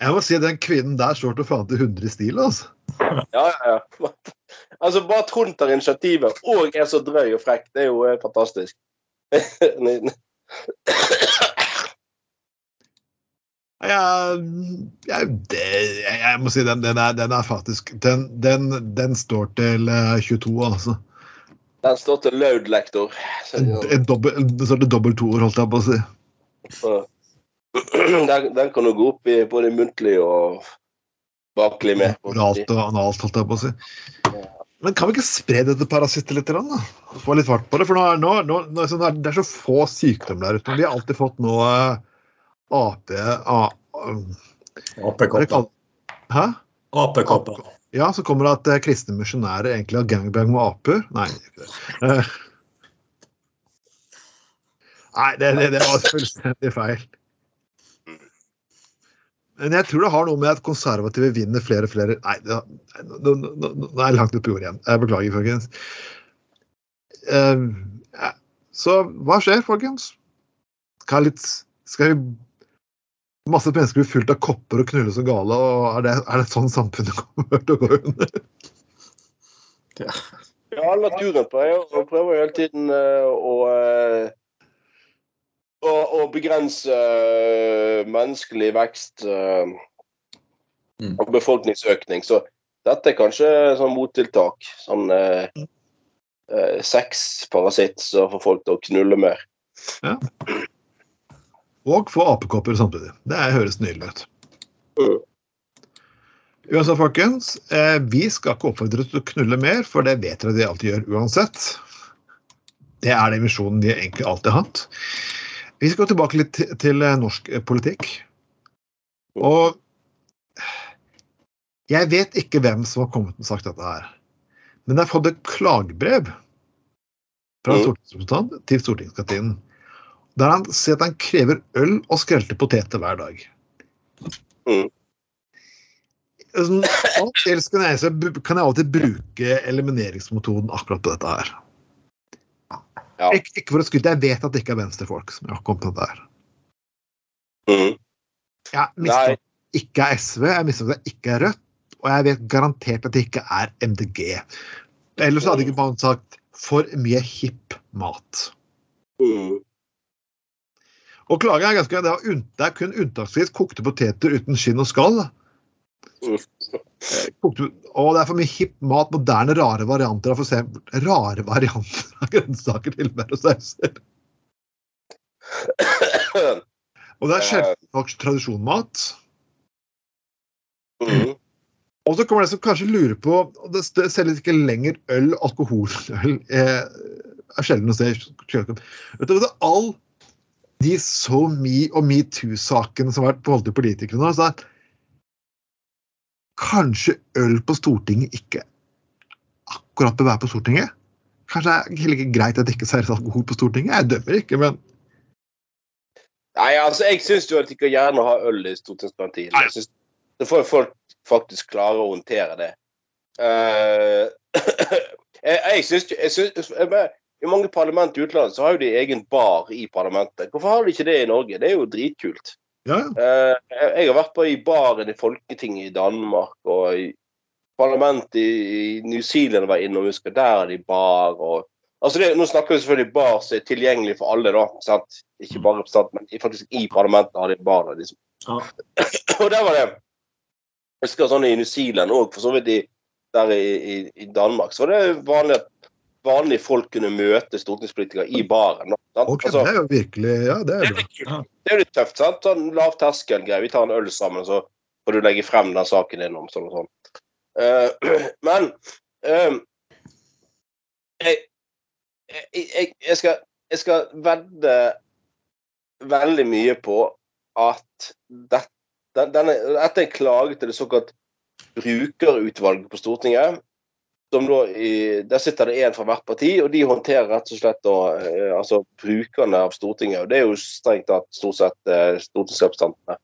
Jeg må si at den kvinnen der står til faen til 100 i stil, altså. Ja, ja, ja. Altså, bare hun tar initiativet og er så drøy og frekk, det er jo fantastisk. [laughs] Jeg, jeg, det, jeg, må si den, den, er, den er faktisk Den, den, den står til eh, 22, altså. Den står til Laud-lektor. En, en dobbel, en, til dobbelt toer, holdt jeg på å si. [clears throat] Den, den kan du gå opp i både muntlig og baklig med. Oralt og analt, holdt jeg på å si. Men kan vi ikke spre dette parasittet litt? Da? Få litt fart på det. For nå er, nå, nå, nå, det sånn det er så få sykdommer der ute. Vi har alltid fått noe eh, AP... Det Apekopper. Hæ? Apekopper. Ja, så kommer det at eh, kristne misjonærer egentlig har gangbang med aper. Nei, ikke det. Eh. [laughs] Nei, det, det, det var fullstendig feil. Men jeg tror det har noe med at konservative vinner flere og flere Nei, nå, nå, nå, nå er jeg langt oppe i igjen. Jeg beklager, folkens. Uh, ja. Så hva skjer, folkens? Skal, litt, skal vi Masse mennesker blir fullt av kopper og knulles og gale, og er det, er det sånn samfunnet [laughs] kommer til å gå under? Ja, naturen jeg prøver jo hele tiden eh, å, eh, å, å begrense eh, menneskelig vekst uh, Mm. og befolkningsøkning. Så dette er kanskje sånn mottiltak. Sånn uh, uh, sexparasitt som får folk til å knulle mer. Og få apekopper samtidig. Det høres nydelig ut. Mm. Uansett, folkens, eh, vi skal ikke oppfordre til å knulle mer, for det vet dere de alltid gjør uansett. Det er den visjonen vi egentlig alltid har hatt. Vi skal gå tilbake litt til, eh, norsk eh, politikk. Og jeg vet ikke hvem som har kommet og sagt dette her, men jeg har fått et klagebrev fra en Mm. stortingsrepresentant til stortingskantinen. Der han sier at han krever øl og skrelte poteter hver dag. Mm. Sånn, alt ellers kan jeg, kan jeg alltid bruke elimineringsmetoden akkurat på dette her. Ja. Ik ikke for å skryte, jeg vet at det ikke er venstrefolk som har kommet til der. Mm. Jeg mistenker det ikke er SV, jeg mistenker det ikke er Rødt, og jeg vet garantert at det ikke er MDG. Ellers hadde ikke man sagt 'for mye hipp mat'. Mm. Og klagen er ganske det er kun unntaksvis kokte poteter uten skinn og skall. Mm. Eh, og det er for mye hipp mat, moderne, rare varianter av for eksempel, rare varianter av grønnsaker til og sauser. Og det er sjelden tradisjonmat. Mm. Og så kommer det som kanskje lurer på og Det selges ikke lenger øl, alkoholøl eh, er sjelden å se du det er all de so me og metoo-sakene som har vært politikere nå, så er kanskje øl på Stortinget ikke akkurat bør være på Stortinget? Kanskje det er heller ikke greit at det ikke serveres alkohol på Stortinget? Jeg dømmer ikke, men Nei, altså, jeg syns jo at de kan gjerne ha øl i stortingsgarantien. Jeg synes, det får folk faktisk klare å håndtere det. Uh, [coughs] jeg jeg syns jo I mange parlament i utlandet så har jo de egen bar i parlamentet. Hvorfor har de ikke det i Norge? Det er jo dritkult. Ja. Eh, jeg har vært på i baren i Folketinget i Danmark og i parlamentet i, New Zealand var innom, husker der er de bar og Altså det, Nå snakker vi selvfølgelig bar som er tilgjengelig for alle, da. Sant? Ikke bare representanter, men faktisk i parlamentet har de bar. Liksom. Ja. [clears throat] og der var det Jeg husker sånn i New Zealand og for så vidt i, der i, i, i Danmark, så var det vanlig at vanlige folk kunne møte stortingspolitikere i baren. Okay, Altså, det er jo virkelig Ja, det er det er. Det er jo litt tøft. sant? Sånn lav terskel-greie. Vi tar en øl sammen, så får du legge frem den saken din om sånn og sånn. Uh, [clears throat] men uh, jeg, jeg, jeg, skal, jeg skal vedde veldig mye på at det, denne, dette er en klage til det såkalt brukerutvalget på Stortinget, i, Der sitter det én fra hvert parti, og de håndterer rett og slett da, eh, altså brukerne av Stortinget. Og det er jo strengt tatt stort sett eh, stortingsrepresentantene.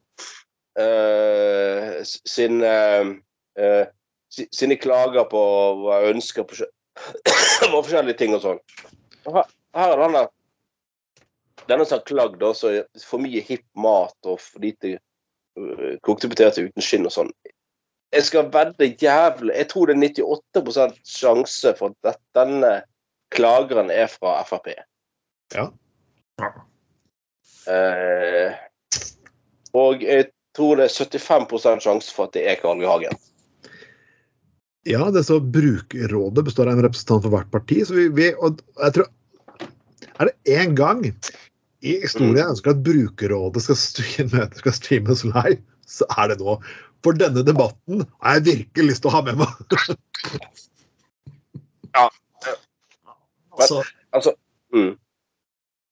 Eh, sin, eh, eh, sine klager på hva ønsker på [coughs] på forskjellige ting og sånn. Her, er denne denne som har klagd er for mye hipp mat og for lite uh, kokte poteter uten skinn og sånn. Jeg skal vedde jævlig Jeg tror det er 98 sjanse for at denne klageren er fra Frp. Ja. Eh, og jeg tror det er 75% sjanse for at det er Karl I. Hagen. Ja, det så Brukerrådet består av en representant for hvert parti. så vi, vi og jeg tror, Er det én gang i historien jeg ønsker at Brukerrådet skal, streame, [laughs] skal streames live, så er det nå. For denne debatten har jeg virkelig lyst til å ha med meg. [laughs] Altså, Mm.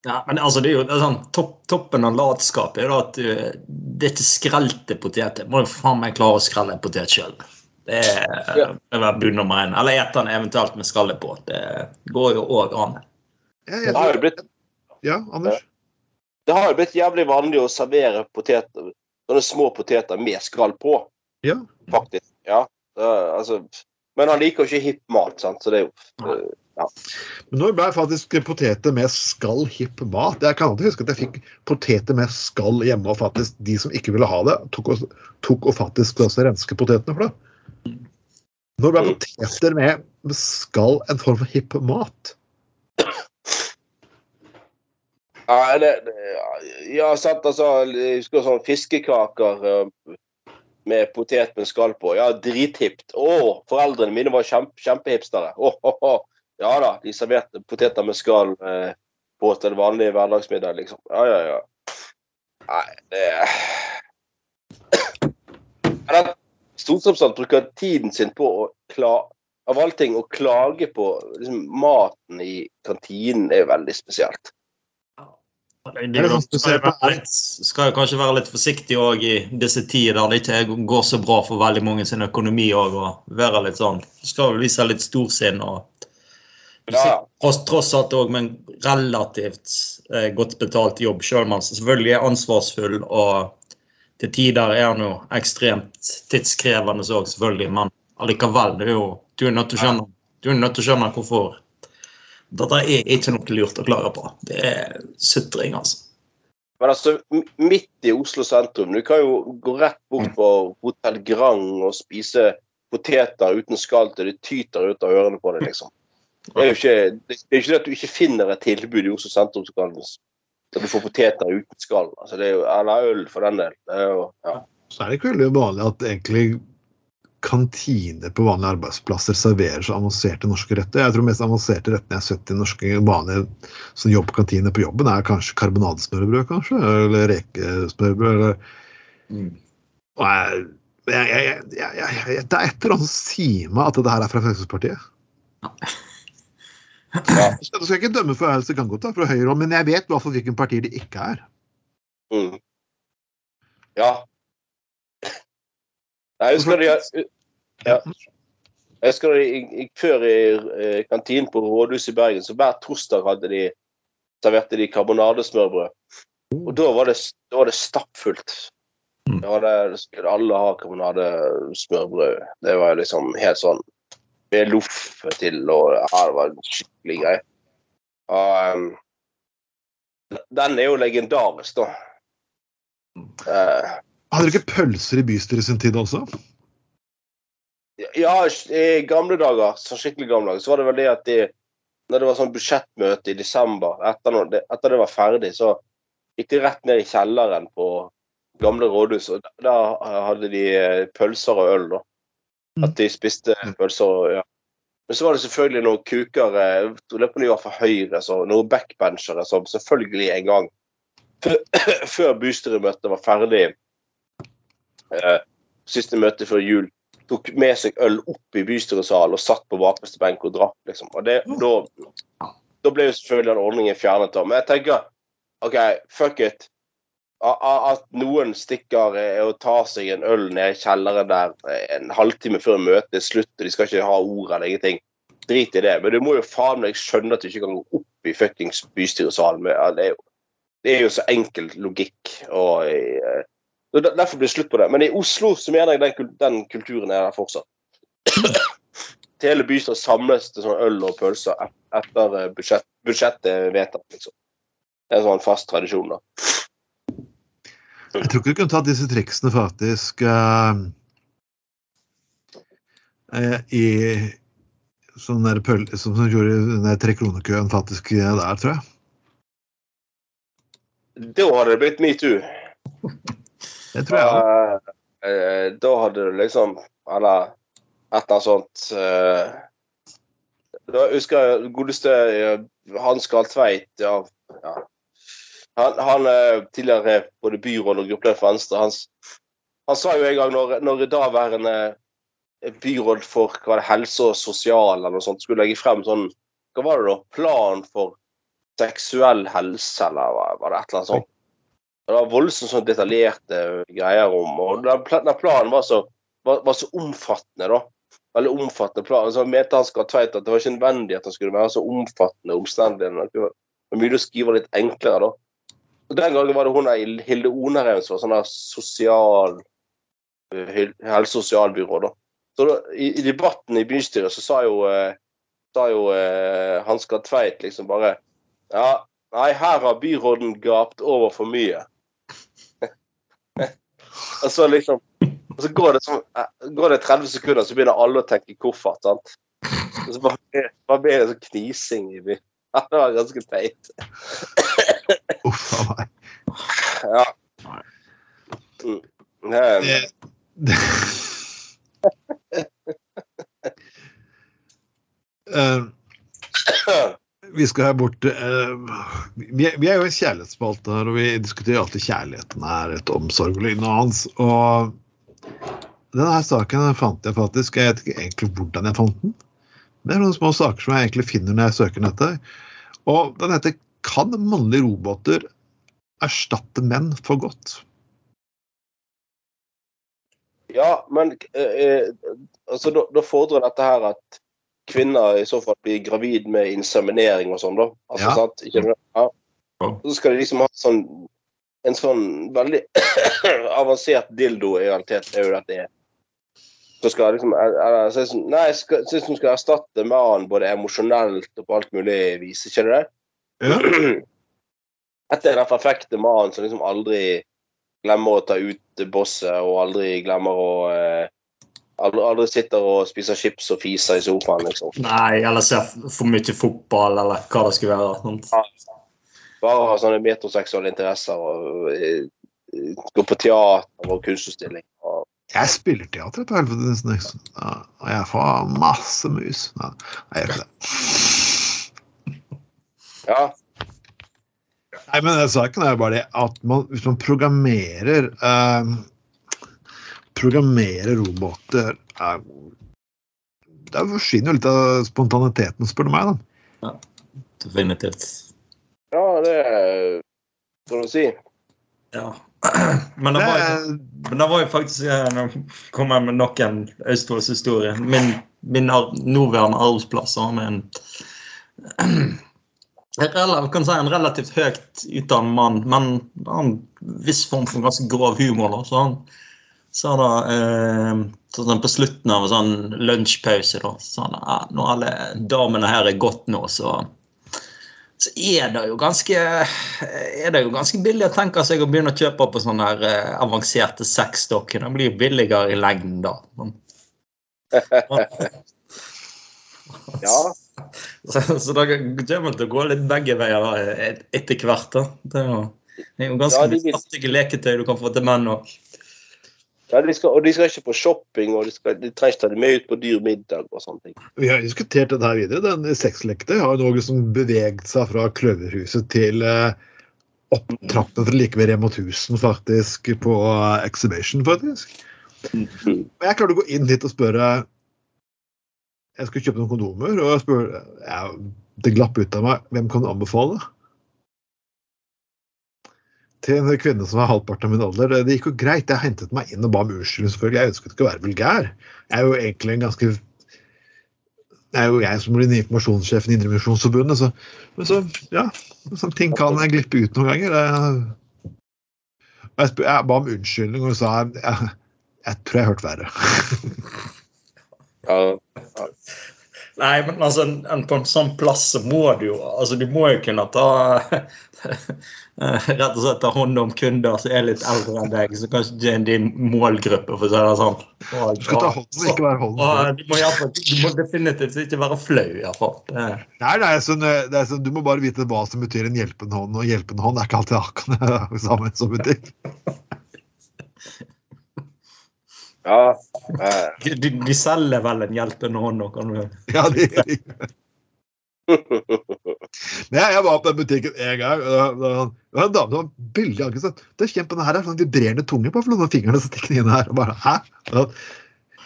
ja, men altså, det er jo det er sånn, topp, toppen av latskap er jo at uh, det er ikke skrelte poteter. Må jo faen meg klare å skrelle en potet sjøl. Det er Ja. det bud nummer én. Eller ete den eventuelt med skallet på. Det går jo òg an. Jeg, Det jeg, har jo blitt, ja, Anders? det har jo blitt jævlig vanlig å servere poteter, sånne små poteter med skrall på, Ja. faktisk. Ja, Uh, altså, men han liker jo ikke hipp mat, sant? så det er jo Nei. Men når ble faktisk poteter med skall hipp mat? Jeg kan alltid huske at jeg fikk poteter med skall hjemme, og faktisk de som ikke ville ha det, tok og, tok og faktisk også renske potetene for det. Når ble Mm. poteter med med skall en form for hipp mat? Ja, det, det, ja sant, altså, jeg husker sånn fiskekaker eh, med potet med skall på. Ja, drithipt. Å, foreldrene mine var kjempe, kjempehipstere. Ja da, de serverte poteter med skall eh, på til vanlige hverdagsmiddag, liksom. Ja, ja, ja. Nei, det Men stortingsrepresentant bruker tiden sin på å klage av alle ting, å klage på liksom, maten i kantinen er jo veldig spesielt. Sånn skal, jo kanskje være litt forsiktig også i disse tider der det ikke går så bra for veldig mange sin økonomi òg. Og være litt sånn Skal vel vise litt storsinn og Ja, tross, tross alt òg med en relativt eh, godt betalt jobb, selv om han selvfølgelig er ansvarsfull og til tider er han jo ekstremt tidskrevende òg, selvfølgelig. Men allikevel, det er jo, du er nødt til å skjønne, du er nødt til å skjønne hvorfor dette er ikke noe lurt å klage på. Det er sutring, altså. Men altså, midt i Oslo sentrum Du kan jo gå rett bort på Hotell Grand og spise poteter uten skall til det tyter ut av ørene på deg, liksom. Det er jo ikke, det det er ikke det at du ikke finner et tilbud i Oslo sentrum som kan at du får poteter uten skall. Altså, det er jo, eller øl, for den del. Det er jo, ja. Så er det ikke veldig vanlig at egentlig kantiner på vanlige arbeidsplasser serverer så avanserte norske retter. Jeg tror mest avanserte rettene jeg har sett i norske vanlige sånn jobbkantiner på jobben, er kanskje karbonadesmørbrød, kanskje? Eller rekesmørbrød, eller mm. jeg, jeg, jeg, jeg, jeg, jeg, Det er et eller annet som sier meg at det her er fra Fremskrittspartiet. Ja. [laughs] Så skal jeg ikke dømme for Else da, fra Høyre, men jeg vet i hvert fall hvilken parti det ikke er. Mm. ja. Jeg husker de ja. Jeg husker de gikk- før i eh, kantinen på rådhuset i Bergen, så hver torsdag hadde de serverte de karbonadesmørbrød. Og da var det, da var det stappfullt. Mm. Da da skulle alle ha karbonadesmørbrød. Det var liksom helt sånn med loff til, og ja, det var en skikkelig greie. Um, den er jo legendarisk, da. Eh, Hadde dere ikke pølser i bystyret sin tid også? Ja, i gamle dager, så skikkelig gamle dager, så var det vel det at de, når det var sånn budsjettmøte i desember, etter, det, etter det var ferdig, så gikk de rett ned i kjelleren på gamle rådhus, og da- hadde de eh, pølser og øl, da. At de spiste pølser og ja. Men så var det selvfølgelig noen kuker, eh, jeg lurer på om de var fra Høyre, så noen backbenchere som selvfølgelig en gang [coughs] før bystyremøtet var ferdig, eh, siste møte før jul, tok med seg øl opp i bystyresalen og satt på bakerste benk og drakk, liksom. Og det, da, da ble jo selvfølgelig den ordningen fjernet. Men jeg tenker OK, fuck it. at noen stikker eh, og tar seg en øl ned i kjelleren der eh, en halvtime før møtet er slutt, og de skal ikke ha ord eller ingenting. Drit i det. Men du må jo faen meg skjønne at du ikke kan gå opp i fuckings bystyresalen. Det er jo, det er jo så enkel logikk. og eh, Derfor blir det slutt på det. Men i Oslo så mener jeg den, den kulturen er der fortsatt. Til [coughs] hele byen samles til sånn øl og pølser etter eh, budsjett, budsjettet er vedtatt. liksom. Det er en sånn fast tradisjon. da. Jeg tror ikke du kunne tatt disse triksene faktisk eh, i sånn der pøl, som som gjorde den der trekronekøen faktisk der, tror jeg. Da hadde det blitt metoo. Det tror jeg. òg. Eh, eh, da hadde du liksom Eller et eller annet sånt eh, Da husker jeg godeste Hans Gahl Tveit ja, ja. Han, han tidligere både byråd og gruppeleder for Venstre. Han, han sa jo en gang når, når daværende byråd for hva det, helse og sosial eller noe sånt skulle legge frem sånn Hva var det da? Plan for seksuell helse, eller var det et eller annet sånt? Det var voldsomt sånn detaljerte greier om og Den, planen var så, var, var så omfattende, da. Veldig omfattende plan. Så mente han skal tveit at det var ikke nødvendig at han skulle være så omfattende omstendigheter. Det var mulig å skrive litt enklere, da. Og Den gangen var det hun der Hilde Onerheim som var sånn der sosial helse- og sosialbyrå, da. Så da, i, I debatten i bystyret så sa jo, eh, sa jo eh, Hans Gahr Tveit liksom bare Ja, nei, her har byråden gapt over for mye. [laughs] og så liksom og så går det, sånn, eh, går det 30 sekunder, så begynner alle å tenke koffert. sant? Og så bare, bare blir det sånn knising i byen. [laughs] Det var ganske teit. [laughs] Uff a meg. Ja. Mm. Det, Det- Eh, vi skal her bort uh, vi, er, vi er jo en kjærlighetsspalte her, og vi diskuterer alltid kjærligheten her et omsorg og lignende hans. Og denne her saken fant jeg faktisk Jeg vet ikke egentlig hvordan jeg fant den. Det er noen små saker som jeg egentlig finner når jeg søker den etter. Og den heter 'Kan mannlige roboter erstatte menn for godt'? ja, men eh, eh, altså, da, da fordrer dette her at kvinner i så fall blir gravid med inseminering og sånn, da. Altså, Ja. sant? Ikke, det? ja. Så skal de liksom ha sånn en sånn veldig [clears throat] avansert dildo i realitet er jo dette er. Så skal liksom er- er- så det sånn- Nei, skal- syns hun skal erstatte mannen både emosjonelt og på alt mulig vis, ikke det? Ja. [clears throat] Dette er den perfekte mannen som liksom aldri glemmer å ta ut bosset, og aldri glemmer å eh, aldri, aldri sitter og spiser chips og fiser i sofaen, liksom. Nei, eller ser for mye fotball, eller hva det skulle være. Sant? Bare ha sånne metroseksuelle interesser og eh, gå på teater og kunstutstilling. Og, Jeg spiller teater ikke? Ja, og jeg får masse mus. Nei, jeg gjør ikke det. ja, Nei, men saken er jo bare det at man, hvis man programmerer eh, Programmerer roboter er Det forsvinner jo litt av spontaniteten, spør du meg. da. Definitivt. ja, det får du si. Ja. [clears throat] Men det var, jo- men det var jo faktisk Nå kommer jeg med nok en Østfoldshistorie. Min, min nåværende arbeidsplass har med en [clears throat] jeg kan si en relativt høyt utdannet mann, men han har en viss form for ganske grov humor. Da. Så han sa da eh, sånn på slutten av en sånn lunsjpause da, sa han ja, når alle damene her er gått nå, så så er det jo ganske er det jo ganske billig å tenke seg å begynne å kjøpe på sånne her eh, avanserte sexdokker. Det blir jo billigere i lengden da. [laughs] Ja. [laughs] Så, så det kommer til å gå litt begge veier da, etter hvert. da. Det er jo, det er jo ganske Ja, de vil- leketøy du kan få til menn òg. Ja, de skal, og de skal ikke på shopping, og de, skal, de trenger ikke ta dem med ut på dyr middag og sånne ting. vi har diskutert dette her videre. Den sexleketøy har jo noe som beveget seg fra Kløverhuset til eh, opptrappen for like ved Rema 1000 faktisk på eh, Exhibition, faktisk. Og jeg klarte å gå inn dit og spørre Jeg skulle kjøpe noen kondomer, og jeg spør, ja, det glapp ut av meg hvem kan du anbefale. Til en kvinne som var halvparten av min alder. Det, gikk jo greit. Jeg hentet meg inn og ba om unnskyldning, selvfølgelig. Jeg ønsket ikke å være vulgær. Jeg er jo egentlig en ganske Det er jo jeg som blir den informasjonssjefen i Indremisjonsforbundet, så Men så, ja. Sånn ting kan jeg glippe ut noen ganger. Jeg, jeg, spør, jeg ba om unnskyldning og sa jeg, jeg, jeg tror jeg har hørt verre. Ja, Nei, men altså, en, en, på en sånn plass så må du jo altså Du må jo kunne ta Rett og slett ta hånd om kunder som er litt eldre enn deg, så kanskje ikke er din målgruppe, for å si det sånn. Og, Du skal ta hånden, ikke være hånden. du, må du definitivt ikke være flau, iallfall. Nei, nei, sånn, det er sånn, du må bare vite hva som betyr en hjelpende hånd, og hjelpende hånd er ikke alltid akkurat [laughs] sammen som betyr. ja. eh, De, de selger vel en hjelpende hånd nå, kan du Ja, de, de. Men jeg, var på den butikken en gang, og det var det var en dame som var veldig aggressiv. Det er den her, er sånn vibrerende tunge på noen av fingrene som stikker inn her. Og bare, Hæ? Da,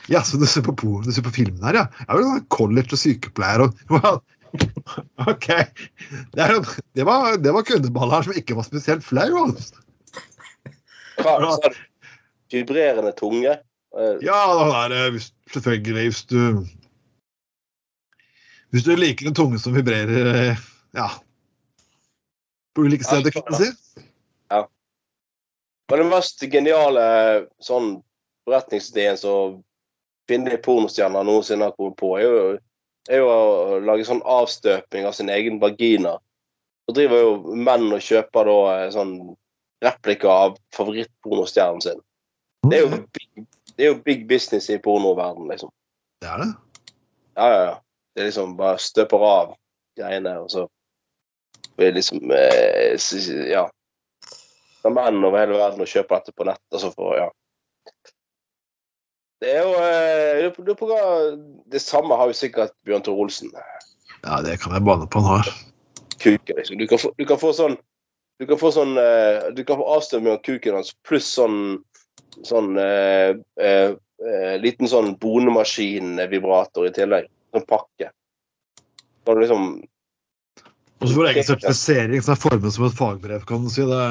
Ja, så du ser på, por- du ser på filmen her, ja? Jeg vel sånn college og sykepleier og [laughs] OK. Det, er, det, var, det var kundeball her som ikke var spesielt flau. Altså. hva sa du? Vibrerende tunge? Eh, Ja, da er det selvfølgelig hvis du Hvis du liker en tunge som vibrerer eh, ja, på ulike steder, kan man si. Ja. Men den mest geniale sånn forretningsideen som kvinnelige pornostjerner noensinne har kommet på, er jo, er jo å lage sånn avstøping av sin egen vagina. Så driver jo menn og kjøper da eh, sånn replika av favorittpornostjernen sin. Det er big, det er jo big business i pornoverdenen, liksom. Det er det. Ja, ja, ja. Det er liksom bare støper av greiene, og så blir det liksom eh, Ja. Det er menn over hele verden og kjøper dette på nett, altså for Ja. Det er jo eh, det, på Det samme har jo sikkert Bjørn Tor Olsen. Ja, det kan jeg bane på han har. Kuken, liksom. Du kan få, du kan få sånn Du kan få sånn eh, Du kan få avstemning av kuken hans pluss sånn sånn eh, eh, eh, liten sånn bonemaskin-vibrator i tillegg. Sånn pakke. Så du liksom Og så får du egen sertifisering som er formet som et fagbrev, kan du si. Det.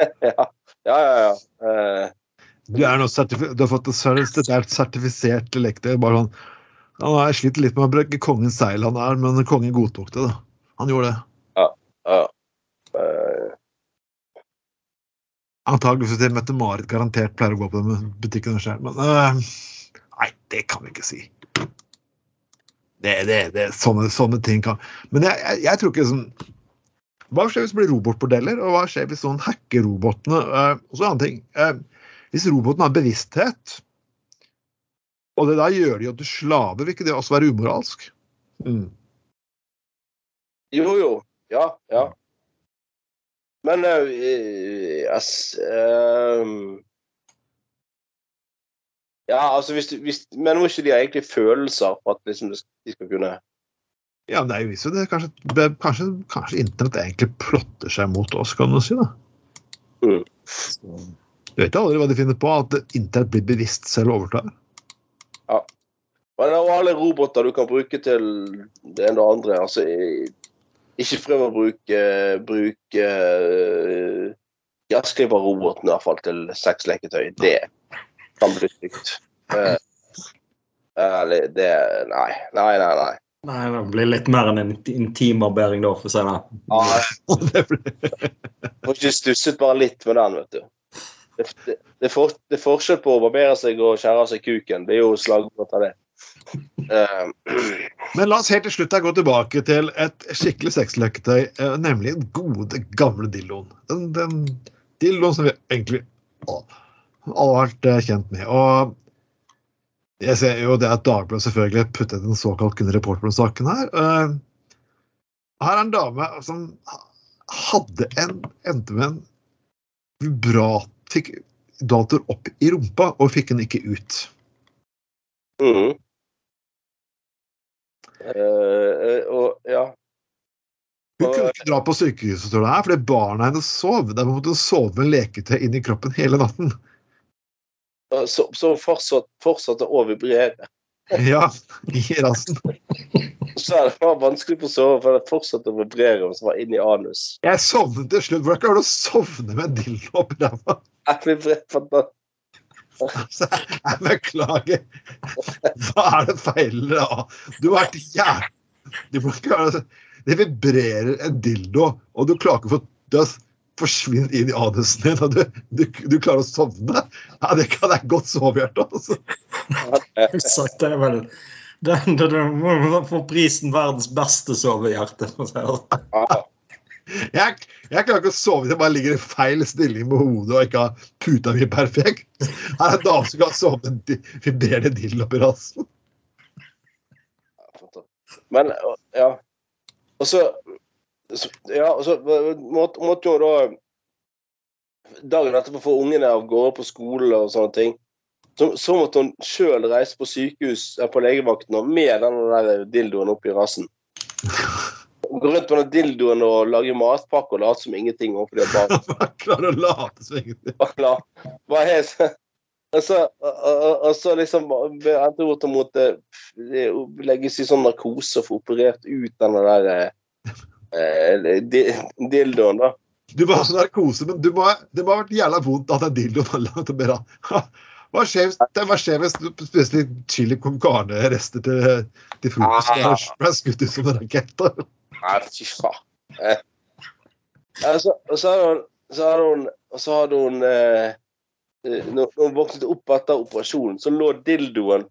[laughs] Ja, ja, ja. ja. Uh, Du, er nå du har fått sertifisert, er sertifisert lekter. Bare sånn han har slitt litt med å bruke kongens seil, han er, men kongen godtok det. da. Han gjorde det. ja. Eh, Antakeligvis til Mette-Marit garantert pleier å gå på den butikken sjøl, men uh, Nei, det kan vi ikke si. Det, det, det, sånne, sånne ting kan Men jeg, jeg, jeg tror ikke sånn Hva skjer hvis det blir robotbordeller, og hva skjer hvis noen hacker robotene? Uh, og så en annen ting. eh, hvis roboten har bevissthet, og det da gjør de jo til slaver, vil ikke det også være umoralsk? Mm. jo, jo. Ja, ja. Men uh, yes, eh, Ja, altså hvis hvis, Men må ikke de ha egentlig følelser for at liksom, de skal kunne Ja, det er jo visst det. Kanskje, kanskje, kanskje internett egentlig plotter seg mot oss, kan du si. da. Mm. Du vet aldri hva de finner på, at internett blir bevisst selv overtar. Ja. Men av alle roboter du kan bruke til det ene og det andre altså, Ikke prøv å bruke, bruke uh, Gassklipperroboten i hvert fall til sexleketøy. Det kan bli stygt. Eh, Ærlig, det Nei, nei, nei. nei. Nei, det blir litt mer enn en intimarbering da, for å si det. Ja, [laughs] Det blir- Får ikke stusset bare litt med den, vet du. Det, det, det, for, det er forskjell på å barbere seg og skjære av seg kuken. Det er jo slagord av det. Um. [clears throat] Men la oss helt til slutt gå tilbake til et skikkelig sexleketøy, eh, nemlig den gode, gamle dildoen. Den, den dildoen som vi egentlig å, alle har vært eh, kjent med. Og jeg ser jo det at Dagbladet selvfølgelig puttet en såkalt kunne report på den saken her. Eh, Her er en dame som hadde en endte med en vibrat Fikk dator opp i rumpa og fikk den ikke ut. Mm. Uh, og ja. Hun kunne ikke dra på sykehuset tror her, fordi barna hennes sov. Derfor måtte hun sove med leketøy i kroppen hele natten. Så, så fortsatt, fortsatte å vibrere. Ja, i rassen. Så det var vanskelig å sove, for det fortsatte å vibrere og så var inni anus. Jeg sovnet til slutt. Hvordan klarer du å sovne med en dildo oppi ræva? Jeg vibrerte. Altså, jeg beklager. Hva er det feil? Du har vært jævlig Det vibrerer en dildo, og du klarer ikke å få det forsvinner inn i anusen din, og du, du, du klarer å sovne? Ja, det kan jeg godt sove, Hjerte. Altså. Sagt, det er vel det, det, det må få prisen verdens beste sovehjerte. sånn. Ja. Jeg, jeg klarer ikke å sove hvis jeg bare ligger i feil stilling med hodet og ikke har puta mi perfekt. Her er en dame som kan sove med en vibrerende dildo oppi rassen. Men ja. Og så- Ja, og så måtte, måtte hun da Dagen etterpå få ungene av gårde på skole og sånne ting. Så, så måtte hun sjøl reise på sykehus eh, på legevakten og med den der dildoen oppi rassen. Gå rundt med den dildoen og lage matpakke og late som ingenting overfor de barna. [laughs] Klare å late som ingenting. Bare. Helt og så, og, og, så liksom endte hun opp mot måtte eh, legges i sånn narkose og få operert ut den der eh, dildoen, da. Du må ha sånn narkose, men du må, det må ha vært jævla vondt at den dildoen var langt [laughs] mer Hva skjer, hva skjer hvis du spiser litt chili con carne-rester til, til frokost? Ah. ble skutt ut som en rakett. Nei, fy faen. Eh. Så, hadde hun, så hadde hun, og så hadde hun eh, eh, Når når hun våknet opp etter operasjonen, så lå dildoen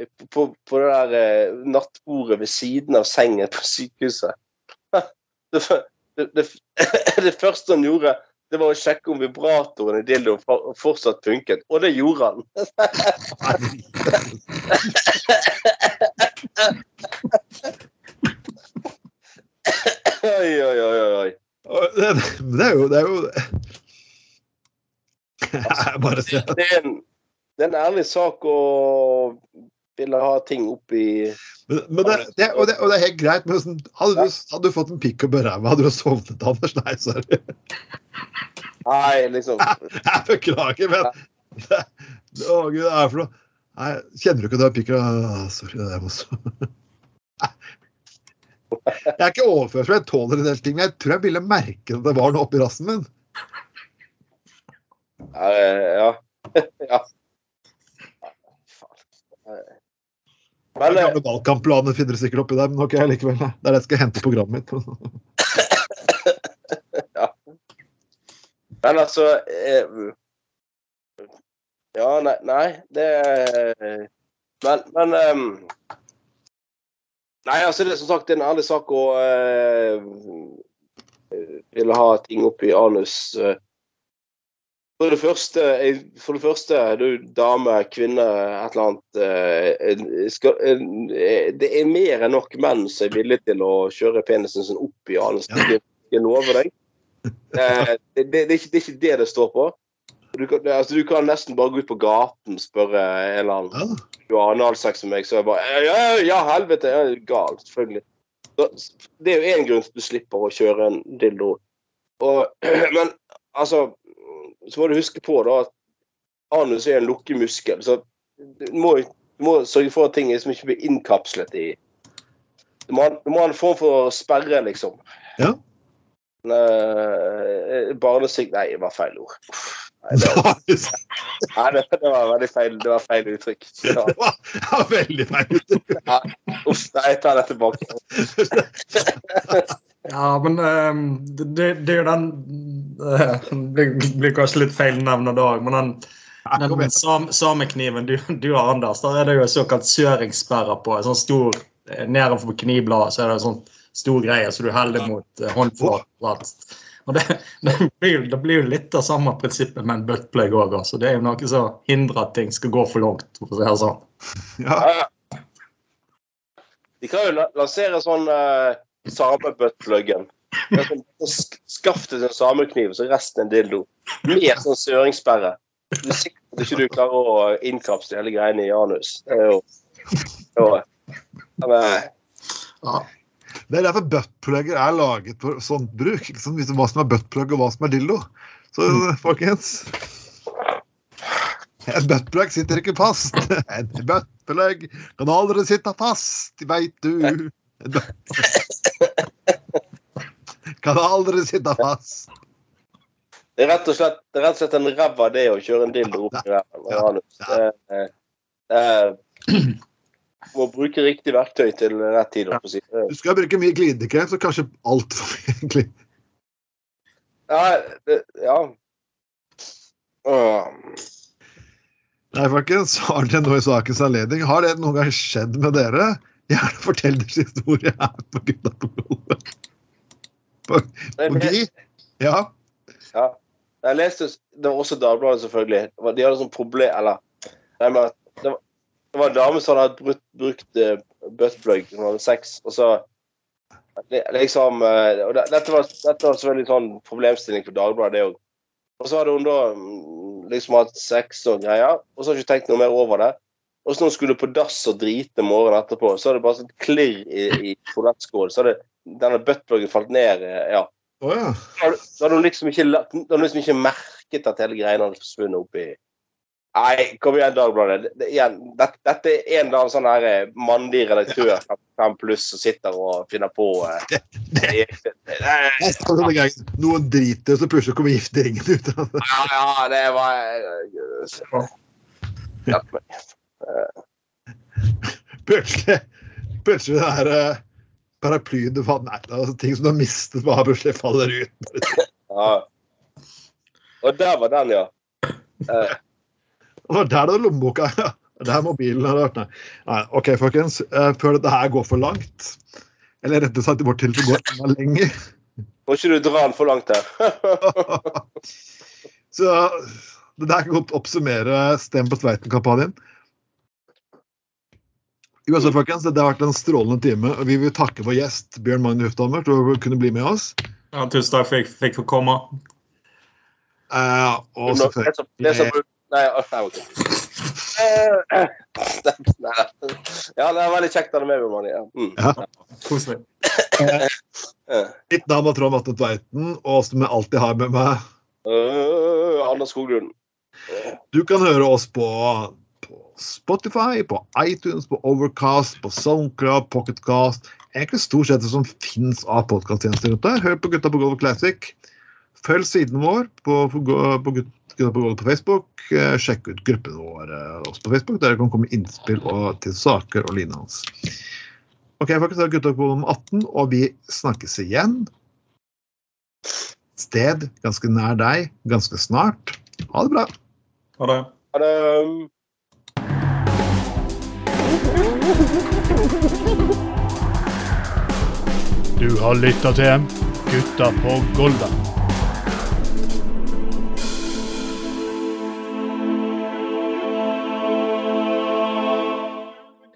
eh, på, på det der eh, nattbordet ved siden av sengen på sykehuset. Det, det, [laughs] det, første han gjorde, det var å sjekke om vibratoren i dildoen fortsatt funket, og det gjorde han. Oi, oi, oi, oi. Det, det er jo Det er jo [laughs] ser Det er en, det er en ærlig sak å ville ha ting oppi Men, men det, det, og, det, og det er helt greit, men sånn, hadde, du, hadde du fått en pikk og i ræva, hadde du sovnet, Anders? Nei, sorry. Nei, liksom. [laughs] Jeg beklager, men det, Å, gud, hva er det for noe? Nei, kjenner du ikke har pikk? Sorry, det er også Jeg er ikke overført, for jeg tåler en del ting, men jeg tror jeg ville merke at det var noe oppi rassen min. Ja. ja. [laughs] Faen. Eh. Eh, gamle valgkampplanen finner du sikkert oppi der, men ok, likevel. Det er det jeg skal hente programmet mitt. [laughs] Men altså eh, Ja, nei, nei det Men, men um, Nei, altså, det er som sagt en ærlig sak å uh, ville ha ting oppi anus. eh. For det første, for det første du dame, kvinne, et eller annet eh, skal, eh, Det er mer enn nok menn som er villige til å kjøre penisen sin opp i anus. Ja. Det jeg lover deg. [laughs] Eh, det, det, det, er ikke, det er ikke det det står på. Du kan, altså, du kan nesten bare gå ut på gaten og spørre en eller annen du har analsex med meg, så er jeg bare Ja, ja, ja helvete! Jeg er gal, selvfølgelig. Så, det er jo én grunn til at du slipper å kjøre en dildo. Og, [clears throat] men altså Så må du huske på da at anus er en lukkemuskel, så du må, du må sørge for at ting liksom ikke blir innkapslet i Du må, du må ha en form for sperre, liksom. Ja. Men, eh, Barnesikt Nei, det var feil ord. Uff, Nei, det, [laughs] nei, det, det var veldig feil, det var feil uttrykk. [laughs] Det var, det var veldig feil. [laughs] Uff, nei, jeg tar det tilbake. Ja, men um, det, er jo den eh, Det blir, blir kanskje litt feil navn av dag, men den, den sam, samekniven du, du har, Anders, der er det jo en såkalt søringssperre på. En sånn stor eh, Nedenfor knivbladet så er det en sånn stor greie så du heller mot uh, håndflaten. Og det, det, blir, jo- det blir jo litt av samme prinsippet med en buttplug òg. Altså. Det er jo noe som hindrer at ting skal gå for langt. for å si det sånn. Ja. De kan jo lansere sånn uh, samebuttpluggen. Det er sånn- sk- Skaff deg en samekniv, så resten en dildo. Mer sånn søringssperre. Du er sikker på at ikke du klarer å innkapsle hele greiene i anus. Det er jo, jo men, eh, Ja. Det er derfor buttplugger er laget for sånt bruk. Liksom? Hva som er buttplug og hva som er dildo. Så folkens En buttplug sitter ikke fast. En buttplug kan aldri sitte fast, veit du. [laughs] Kan aldri sitte fast. Det er rett og slett, det er rett og slett en ræva det å kjøre en dildo opp i ræva. Ja, ja. Det, det, det, må bruke riktig verktøy til rett tid. Ja. si. Du skal bruke mye glidekremt, så kanskje altfor mye [laughs] glid... Ja, det, ja. Uh. Nei, folkens, har dere noe i sakens anledning? Har det noen gang skjedd med dere? Gjerne fortell deres historie her på Gutta på blodet. På, på Gi. Ja. Ja. Jeg leste Det var også Dagbladet, selvfølgelig. De hadde sånn problem Eller nei, men det, var, det var en dame som hadde brukt, brukt uh, buttplug når hun hadde sex, og så Liksom uh, og det, dette, var, dette var selvfølgelig sånn problemstilling for Dagbladet, det òg. Og så hadde hun da mm, liksom hatt sex og greier, og så hadde hun ikke tenkt noe mer over det. Og så når hun skulle på dass og drite morgenen etterpå, så hadde det bare sånn klirr i, i toalettskålen. Så hadde denne buttpluggen falt ned. eh, ja. Oh, ja. Da hadde- hun liksom ikke, liksom ikke merket at hele greia hadde forsvunnet opp i Nei, kom igjen, Dagbladet. Det, det, igjen, dette, dette er en eller annen sånn her eh, mandig redaktør fem pluss som sitter og finner på eh, [laughs] det, det, det, det gang. Noen driter, og så plutselig kommer gifteringen ut. av det. Ja, ja, det var Hjelp meg. Plutselig plutselig det her uh, paraplyen du fant Nei, altså ting som du har mistet, bare plutselig faller ut. Ja. Og der var den, ja. Eh, Og der [laughs] er det lommeboka. Der mobilen har vært. Nei. Nei, OK, folkens. eh, Før dette her går for langt, eller rett og slett i vårt tilfelle går enda lenger Må ikke du dra den for langt her. [laughs] Så det der kan godt oppsummere Stem på Tveiten-kampanjen. Uansett, folkens, det har vært en strålende time. og Vi vil takke vår gjest Bjørn Magne Hufthammer for å kunne bli med oss. Ja, tusen takk for at jeg fikk få komme. Uh, og selvfølgelig Nei, ok. [laughs] Eh. Ja, det er veldig kjekt å ha deg med, Bjørn ja. mm. Koselig. Eh, mitt navn er Trond Atte Tveiten, og som jeg alltid har med meg uh, Anders Skoglund. Du kan høre oss på, på Spotify, på iTunes, på Overcast, på Soundcloud, Pocketcast Egentlig stort sett det som fins av podkasttjenester rundt der. Hør på Gutta på Golf Classic. Følg siden vår på, på, på på på Facebook. Eh, Sjekk ut gruppen vår eh, også på Facebook, der det kan komme innspill og, til saker og lignende. Ok, folkens, det er Gutta på gulvet 18, og vi snakkes igjen. Sted ganske nær deg ganske snart. Ha det bra. Ha det. Ha det. Du har lytta til Gutta på Golda.